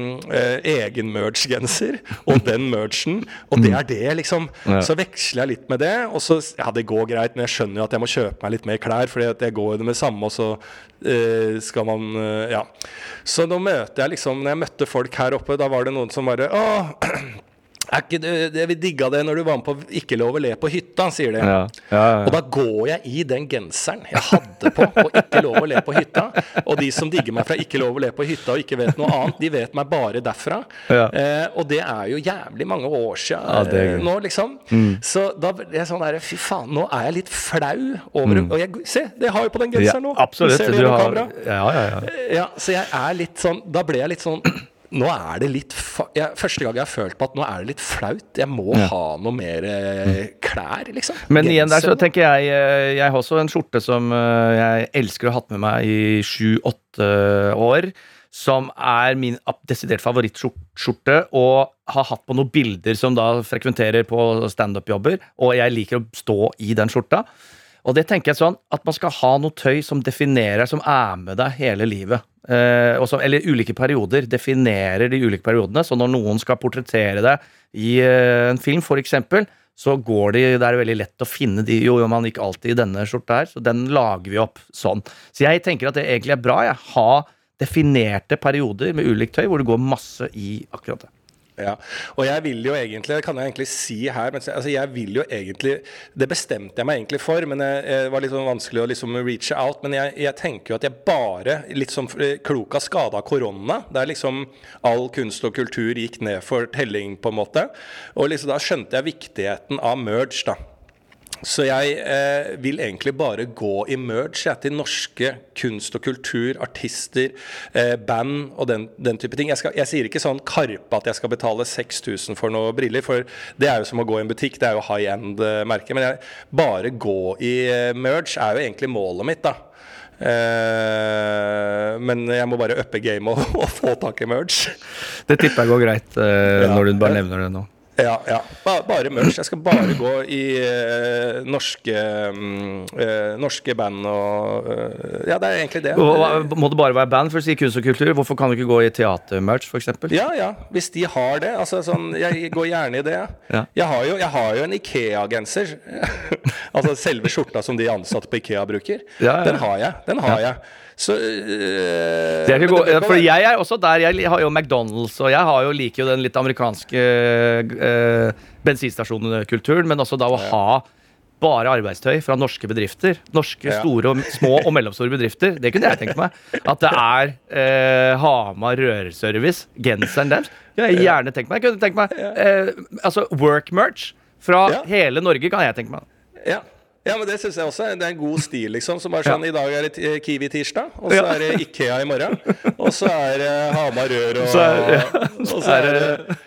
Speaker 3: egen merch-genser, og den merchen, og det er det, liksom.
Speaker 2: Ja.
Speaker 3: Så veksler jeg litt med det, og så Ja, det går greit, men jeg skjønner jo at jeg må kjøpe meg litt mer klær, fordi at jeg går jo det med samme, og så uh, skal man uh, Ja. Så nå møter jeg liksom Når jeg møtte folk her oppe, da var det noen som bare Å, er ikke du det, Vi digga det når du var med på Ikke lov å le på hytta, sier de.
Speaker 2: Ja, ja, ja.
Speaker 3: Og da går jeg i den genseren jeg hadde på på Ikke lov å le på hytta. Og de som digger meg fra Ikke lov å le på hytta og ikke vet noe annet, de vet meg bare derfra. Eh, og det er jo jævlig mange år siden
Speaker 2: er
Speaker 3: eh.
Speaker 2: Mm.
Speaker 3: nå, liksom. Så da ble jeg sånn der Fy faen, nå er jeg litt flau over Og jeg, se, det har jeg på den
Speaker 2: Mm.
Speaker 3: genseren nå.
Speaker 2: absolutt.
Speaker 3: Ser det
Speaker 2: Du
Speaker 3: gjennom
Speaker 2: har, ja, ja, ja.
Speaker 3: Ja, så jeg er litt sånn Da ble jeg litt sånn nå er det litt jeg, Første gang jeg har følt på at nå er det litt flaut. Jeg må ha noe mer eh, klær, liksom.
Speaker 2: Men igjen der så tenker jeg eh, Jeg har også en skjorte som eh, jeg elsker å ha hatt med meg i sju-åtte år. Som er min desidert favorittskjorte, og har hatt på noen bilder som da frekventerer på standup-jobber. Og jeg liker å stå i den skjorta. Og det tenker jeg sånn at man skal ha noe tøy som definerer, som er med deg hele livet. Eh, også, eller ulike perioder. Definerer de ulike periodene. Så når noen skal portrettere deg i eh, en film, for eksempel, så går de, det er veldig lett å finne de Jo, jo, man gikk alltid i denne skjorta her, så den lager vi opp sånn. Så jeg tenker at det egentlig er bra. Jeg har definerte perioder med ulikt tøy hvor det går masse i akkurat det.
Speaker 3: Ja, og jeg vil jo egentlig, det kan jeg egentlig si her men, altså Jeg vil jo egentlig Det bestemte jeg meg egentlig for, men det var litt sånn vanskelig å liksom reach out. Men jeg, jeg tenker jo at jeg bare, litt som eh, klok av skade av korona Der liksom all kunst og kultur gikk ned for telling, på en måte. Og liksom da skjønte jeg viktigheten av merge, da. Så jeg eh, vil egentlig bare gå i merge jeg, til norske kunst og kultur, artister, eh, band og den, den type ting. Jeg, skal, jeg sier ikke sånn Karpe at jeg skal betale 6000 for noen briller, for det er jo som å gå i en butikk, det er jo high end-merke. Men jeg, bare gå i eh, merge er jo egentlig målet mitt, da. Eh, men jeg må bare uppe gamet og, og få tak i merge.
Speaker 2: Det tipper jeg går greit eh,
Speaker 3: Ja.
Speaker 2: når du bare nevner det nå.
Speaker 3: Ja, ja. Ba- Bare merch. Jeg skal bare gå i eh, norske, mm, eh, norske band og eh, Ja, det er egentlig det.
Speaker 2: Og Må det bare være band for å si kunst og kultur? Hvorfor kan du ikke gå i teatermerch, f.eks.?
Speaker 3: Ja, ja. Hvis de har det. Altså, sånn, jeg går gjerne i det.
Speaker 2: Ja.
Speaker 3: Jeg, har jo, jeg har jo en Ikea-genser. altså selve skjorta som de ansatte på Ikea bruker.
Speaker 2: Ja, ja.
Speaker 3: Den har jeg. Den har jeg. Så øh,
Speaker 2: Det er gå,
Speaker 3: det
Speaker 2: for jeg er også der. Jeg har jo McDonald's, og jeg har jo, liker jo den litt amerikanske øh, bensinstasjonkulturen, men også da å ha bare arbeidstøy fra norske bedrifter. Norske
Speaker 3: Ja.
Speaker 2: store, og, små og mellomstore bedrifter. Det kunne jeg tenkt meg. At det er eh, Hamar Rørservice, genseren deres. kunne jeg gjerne tenkt meg. Jeg kunne tenkt meg eh, altså work merch fra
Speaker 3: Ja.
Speaker 2: hele Norge, kan jeg tenke meg.
Speaker 3: Ja. Ja, men det syns jeg også. Det er en god stil, liksom. Som er sånn, I dag er det Kiwi-tirsdag, og så er det Ikea i morgen. Og så er det Hamar Rør, og
Speaker 2: Så er-
Speaker 3: er det,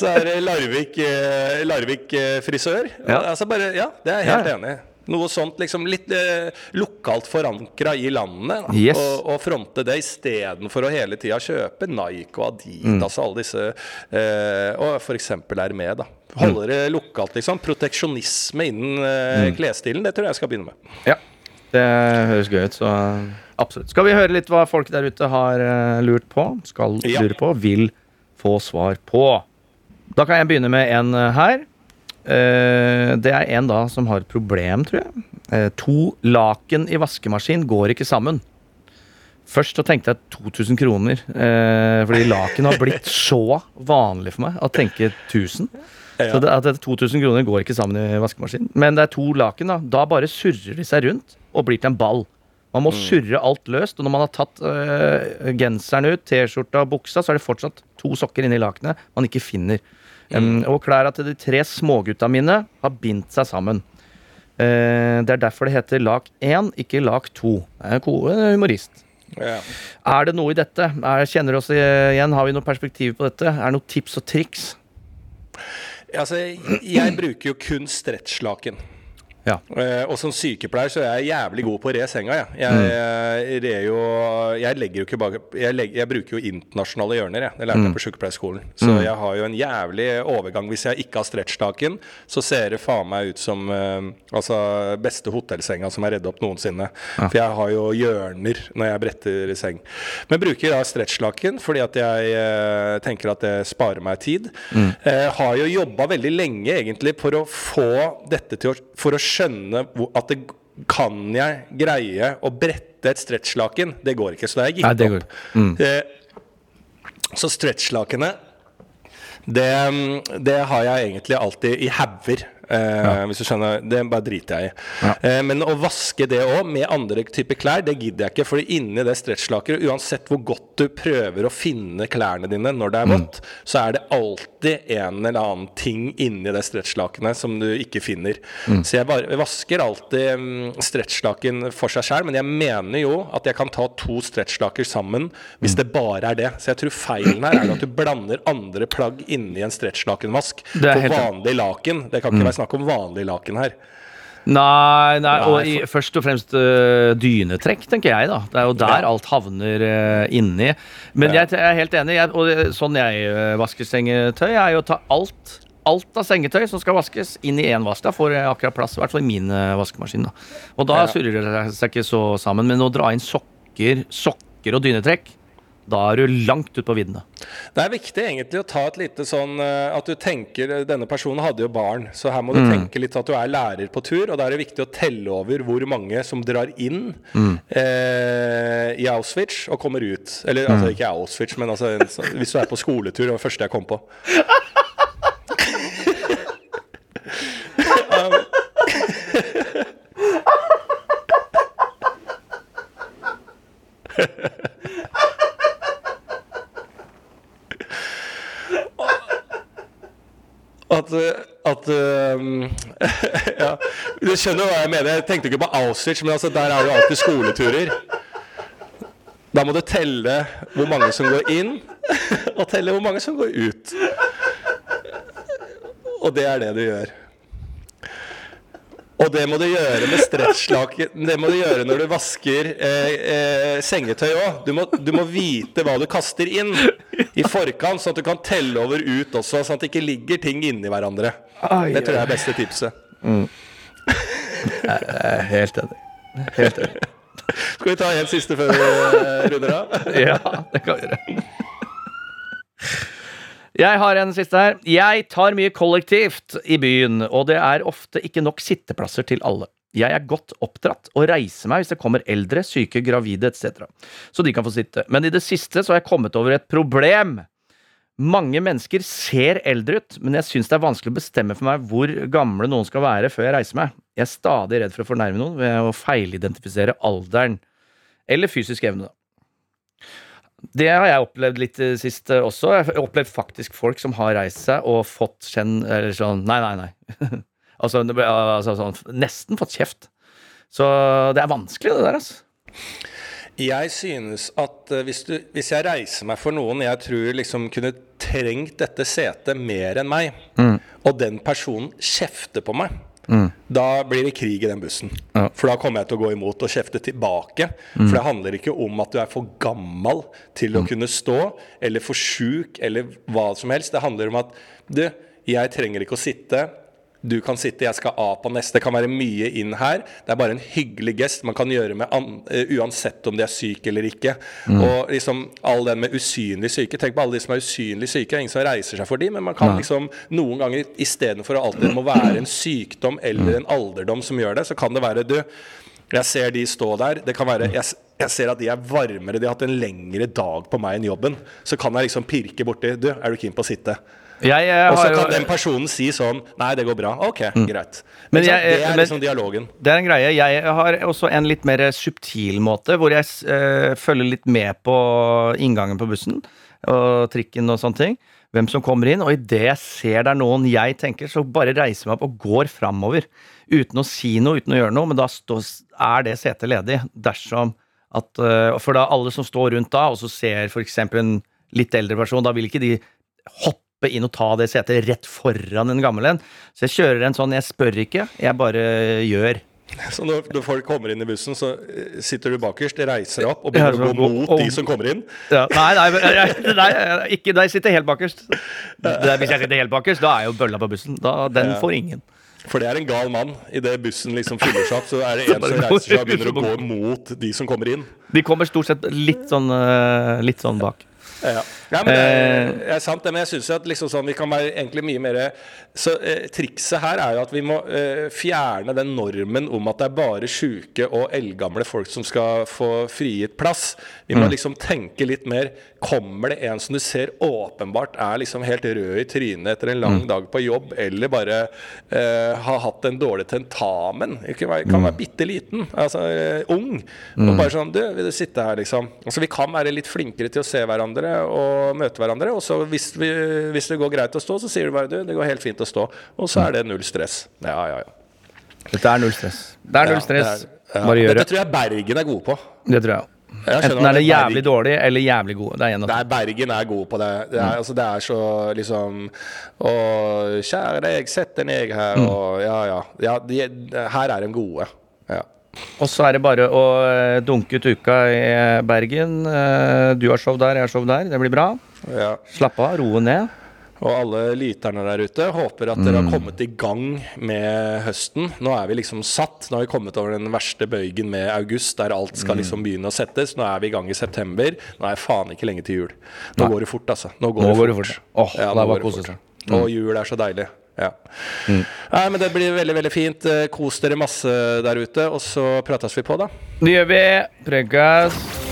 Speaker 3: så er det Larvik, eh, Larvik eh, frisør. Altså bare, ja, det er jeg helt enig i. Noe sånt liksom litt eh, lokalt forankra i landet. da.
Speaker 2: Yes.
Speaker 3: Og, og fronte det istedenfor å hele tida kjøpe Nike og Adidas og alle disse eh, Og f.eks. Hermé, da. Holde det lokalt, liksom. Proteksjonisme innen eh, klesstilen, det tror jeg jeg skal begynne med.
Speaker 2: Ja, det høres gøy ut, så absolutt. Skal vi høre litt hva folk der ute har uh, lurt på? Skal
Speaker 3: Ja.
Speaker 2: lure på, vil få svar på. Da kan jeg begynne med en eh, her. Eh, det er en da som har et problem, tror jeg. Eh, to laken i vaskemaskin går ikke sammen. Først så tenkte jeg 2000 kroner, eh, fordi laken har blitt så vanlig for meg å tenke 1000. Så det, at 2000 kroner går ikke sammen i vaskemaskinen. Men det er to laken, da. Da bare surrer de seg rundt og blir til en ball. Man må surre alt løst, og når man har tatt øh, genseren ut, T-skjorta og buksa, så er det fortsatt to sokker inni lakenet man ikke finner. Um, og klærne til de tre smågutta mine har bindt seg sammen. Uh, det er derfor det heter lak 1, ikke lak 2. Jeg er en humorist.
Speaker 3: Yeah.
Speaker 2: Er det noe i dette? Er, kjenner oss igjen? Har vi noe perspektiv på dette? Er det noen tips og triks?
Speaker 3: Altså, jeg bruker jo kun stretchlaken.
Speaker 2: Ja.
Speaker 3: Eh, og som sykepleier så er jeg jævlig god på å re senga. Jeg, jeg,
Speaker 2: Mm.
Speaker 3: jeg, jo, jeg legger jo ikke bak jeg, legger, jeg bruker jo internasjonale hjørner. Jeg. Det lærte
Speaker 2: Mm.
Speaker 3: jeg på sykepleierskolen. Så jeg har jo en jævlig overgang. Hvis jeg ikke har stretchlaken, så ser det faen meg ut som uh, altså beste hotellsenga som er reddet opp noensinne. For jeg har jo hjørner når jeg bretter seng. Men bruker da stretchlaken fordi at jeg uh, tenker at det sparer meg tid. Uh, har jo jobba veldig lenge egentlig for å få dette til å For å skjønne at det kan jeg greie å brette et stretchlaken. Det går ikke, så det har jeg gitt opp. Eh, så stretchlakenet det, det har jeg egentlig alltid i hauger. Eh, Hvis du skjønner, Det bare driter jeg i.
Speaker 2: Ja.
Speaker 3: Eh, men å vaske det òg med andre typer klær, det gidder jeg ikke. For inni det stretchlaket, uansett hvor godt du prøver å finne klærne dine når det er vått, så er det alltid en eller annen ting inni det stretchlakenet som du ikke finner. Så jeg bare vasker alltid mm, stretchlaken for seg sjøl, men jeg mener jo at jeg kan ta to stretchlaker sammen hvis det bare er det. Så jeg tror feilen her er at du blander andre plagg inni en stretchlakenvask på vanlig laken. Det kan ikke være snakk om vanlig laken her.
Speaker 2: Nei, nei, og i, først og fremst uh, dynetrekk, tenker jeg, da. Det er jo der alt havner uh, inni. Men jeg, jeg er helt enig, jeg, og sånn jeg uh, vasker sengetøy, er jo å ta alt Alt av sengetøy som skal vaskes, inn i én vask. Da får jeg akkurat plass, i hvert fall i min vaskemaskin. Da. Og da surrer det seg ikke så sammen. Men å dra inn sokker, sokker og dynetrekk, da er du langt ut på viddene.
Speaker 3: Det er viktig egentlig å ta et lite sånn eh, At du tenker Denne personen hadde jo barn, så her må du tenke litt at du er lærer på tur. Og da er det viktig å telle over hvor mange som drar inn eh, i Auschwitz og kommer ut. Eller altså ikke Auschwitz, men altså hvis du er på skoletur. Det var det første jeg kom på. At, eh, at um, Ja, du skjønner hva jeg mener. Jeg tenkte ikke på Auschwitz, men altså, der er det jo alltid skoleturer. Da må du telle hvor mange som går inn, og telle hvor mange som går ut. Og det er det du gjør. Og det må du gjøre med stretchlaken. Det må du gjøre når du vasker eh, eh, sengetøy òg. Du, må- du må vite hva du kaster inn i forkant, sånn at du kan telle over ut også. Sånn at det ikke ligger ting inni hverandre. Det tror jeg er beste tipset.
Speaker 2: Jeg er helt enig. Helt enig.
Speaker 3: Skal vi ta en siste før vi eh, runder av?
Speaker 2: Ja, det kan vi gjøre. Jeg har en siste her. Jeg tar mye kollektivt i byen, og det er ofte ikke nok sitteplasser til alle. Jeg er godt oppdratt og reiser meg hvis det kommer eldre, syke, gravide etc. Så de kan få sitte. Men i det siste så har jeg kommet over et problem. Mange mennesker ser eldre ut, men jeg syns det er vanskelig å bestemme for meg hvor gamle noen skal være før jeg reiser meg. Jeg er stadig redd for å fornærme noen ved å feilidentifisere alderen eller fysisk evne. da. Det har jeg opplevd litt sist også. Jeg har opplevd faktisk folk som har reist seg og fått kjenn Eller sånn Nei, nei, nei. altså, ble- altså sånn, nesten fått kjeft. Så det er vanskelig, det der, altså.
Speaker 3: Jeg synes at eh, hvis, du, hvis jeg reiser meg for noen jeg tror liksom kunne trengt dette setet mer enn meg, og den personen kjefter på meg, da blir det krig i den bussen.
Speaker 2: Ja.
Speaker 3: For da kommer jeg til å gå imot og kjefte tilbake. For det handler ikke om at du er for gammel til å kunne stå, eller for sjuk, eller hva som helst. Det handler om at du, jeg trenger ikke å sitte. Du kan sitte, jeg skal av på neste. Det kan være mye inn her. Det er bare en hyggelig gest man kan gjøre med an, eh, uansett om de er syke eller ikke. Og liksom all den med usynlig syke. Tenk på alle de som er usynlig syke. Det er ingen som reiser seg for dem, men man kan liksom noen ganger istedenfor å alltid det må være en sykdom eller en alderdom som gjør det, så kan det være du jeg ser de stå der. Det kan være, jeg, jeg ser at de er varmere, de har hatt en lengre dag på meg enn jobben. Så kan jeg liksom pirke borti. Du, er du keen på å sitte?
Speaker 2: Eh,
Speaker 3: Og så kan
Speaker 2: jo
Speaker 3: den personen si sånn Nei, det går bra. Ok, greit.
Speaker 2: Men jeg-
Speaker 3: det er
Speaker 2: men-
Speaker 3: liksom dialogen.
Speaker 2: Det er en greie. Jeg har også en litt mer subtil måte, hvor jeg eh, følger litt med på inngangen på bussen og trikken og sånne ting. Hvem som kommer inn. Og idet jeg ser det er noen jeg tenker, så bare reiser jeg meg opp og går framover. Uten å si noe, uten å gjøre noe, men da er det setet ledig. Dersom at eh, For da alle som står rundt da, og så ser f.eks. en litt eldre person, da vil ikke de hoppe inn og ta det setet rett foran en gammel en. Så jeg kjører en sånn, jeg spør ikke, jeg bare gjør.
Speaker 3: Så når, folk kommer inn i bussen, så eh, sitter du bakerst, reiser opp og begynner å gå mot de som kommer inn.
Speaker 2: Ja, nei, nei, nei, nei, ikke da jeg sitter helt bakerst. Det er, hvis jeg sitter helt bakerst, da er jo bølla på bussen. Da, den får ingen.
Speaker 3: For det er en gal mann. Idet bussen liksom fyller seg opp, så er det en som reiser seg og begynner å gå mot de som kommer inn.
Speaker 2: De kommer stort sett litt sånn, eh, litt sånn bak.
Speaker 3: Ja, Nei, men det er,
Speaker 2: Eh.
Speaker 3: det er sant, det. Men jeg syns at liksom sånn, vi kan være egentlig mye mer Så eh, trikset her er jo at vi må eh, fjerne den normen om at det er bare sjuke og eldgamle folk som skal få frigitt plass. Vi må liksom tenke litt mer Kommer det en som du ser åpenbart er liksom helt rød i trynet etter en lang dag på jobb, eller bare eh, har hatt en dårlig tentamen? Ikke være, kan være bitte liten, altså eh, ung. Og bare sånn Du, vil du sitte her, liksom? Altså, vi kan være litt flinkere til å se hverandre og møte hverandre. Og så hvis, vi, hvis det går greit å stå, så sier du bare du, det går helt fint å stå. Og så er det null stress. Ja, ja, ja.
Speaker 2: Dette er null stress. Det er null
Speaker 3: Ja,
Speaker 2: stress.
Speaker 3: det er- ja.
Speaker 2: Bare gjør
Speaker 3: Dette tror jeg Bergen er gode på.
Speaker 2: Det tror jeg òg. Enten er det jævlig dårlig eller jævlig god. Det er en av
Speaker 3: Nei, Bergen er god på det. Det er, altså, det er så liksom Å, kjære deg, sett deg ned her, og ja, ja. ja de, her er de gode. Ja.
Speaker 2: Og så er det bare å eh, dunke ut uka i Bergen. Eh, Du har show der, jeg har show der. Det blir bra.
Speaker 3: ja.
Speaker 2: Slapp av, roe ned.
Speaker 3: Og alle lyterne der ute, håper at dere har kommet i gang med høsten. Nå er vi liksom satt. Nå har vi kommet over den verste bøygen med august, der alt skal liksom begynne å settes. Nå er vi i gang i september. Nå er faen ikke lenge til jul. Nå går det fort, altså. Nå går,
Speaker 2: Nå
Speaker 3: det,
Speaker 2: går det
Speaker 3: fort.
Speaker 2: fort. Åh,
Speaker 3: Ja,
Speaker 2: det
Speaker 3: nå
Speaker 2: bare
Speaker 3: går
Speaker 2: å
Speaker 3: fort.
Speaker 2: Mm.
Speaker 3: Og jul er så deilig. Ja. Nei, men det blir veldig, veldig fint. Eh, Kos dere masse der ute, og så prates vi på, da.
Speaker 2: Det gjør vi. Prekas.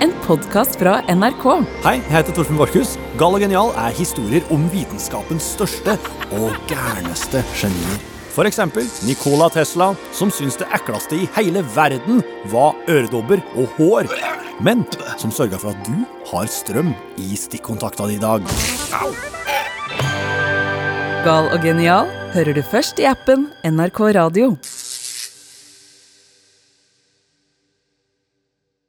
Speaker 4: En podkast fra NRK.
Speaker 5: Hei, jeg heter Torfinn Borchhus. Gal og genial er historier om vitenskapens største og gærneste genier. For eksempel Nikola Tesla, som syntes det ekleste i hele verden var øredobber og hår, men som sørga for at du har strøm i stikkontakta di i dag.
Speaker 4: Gal og genial hører du først i appen NRK Radio.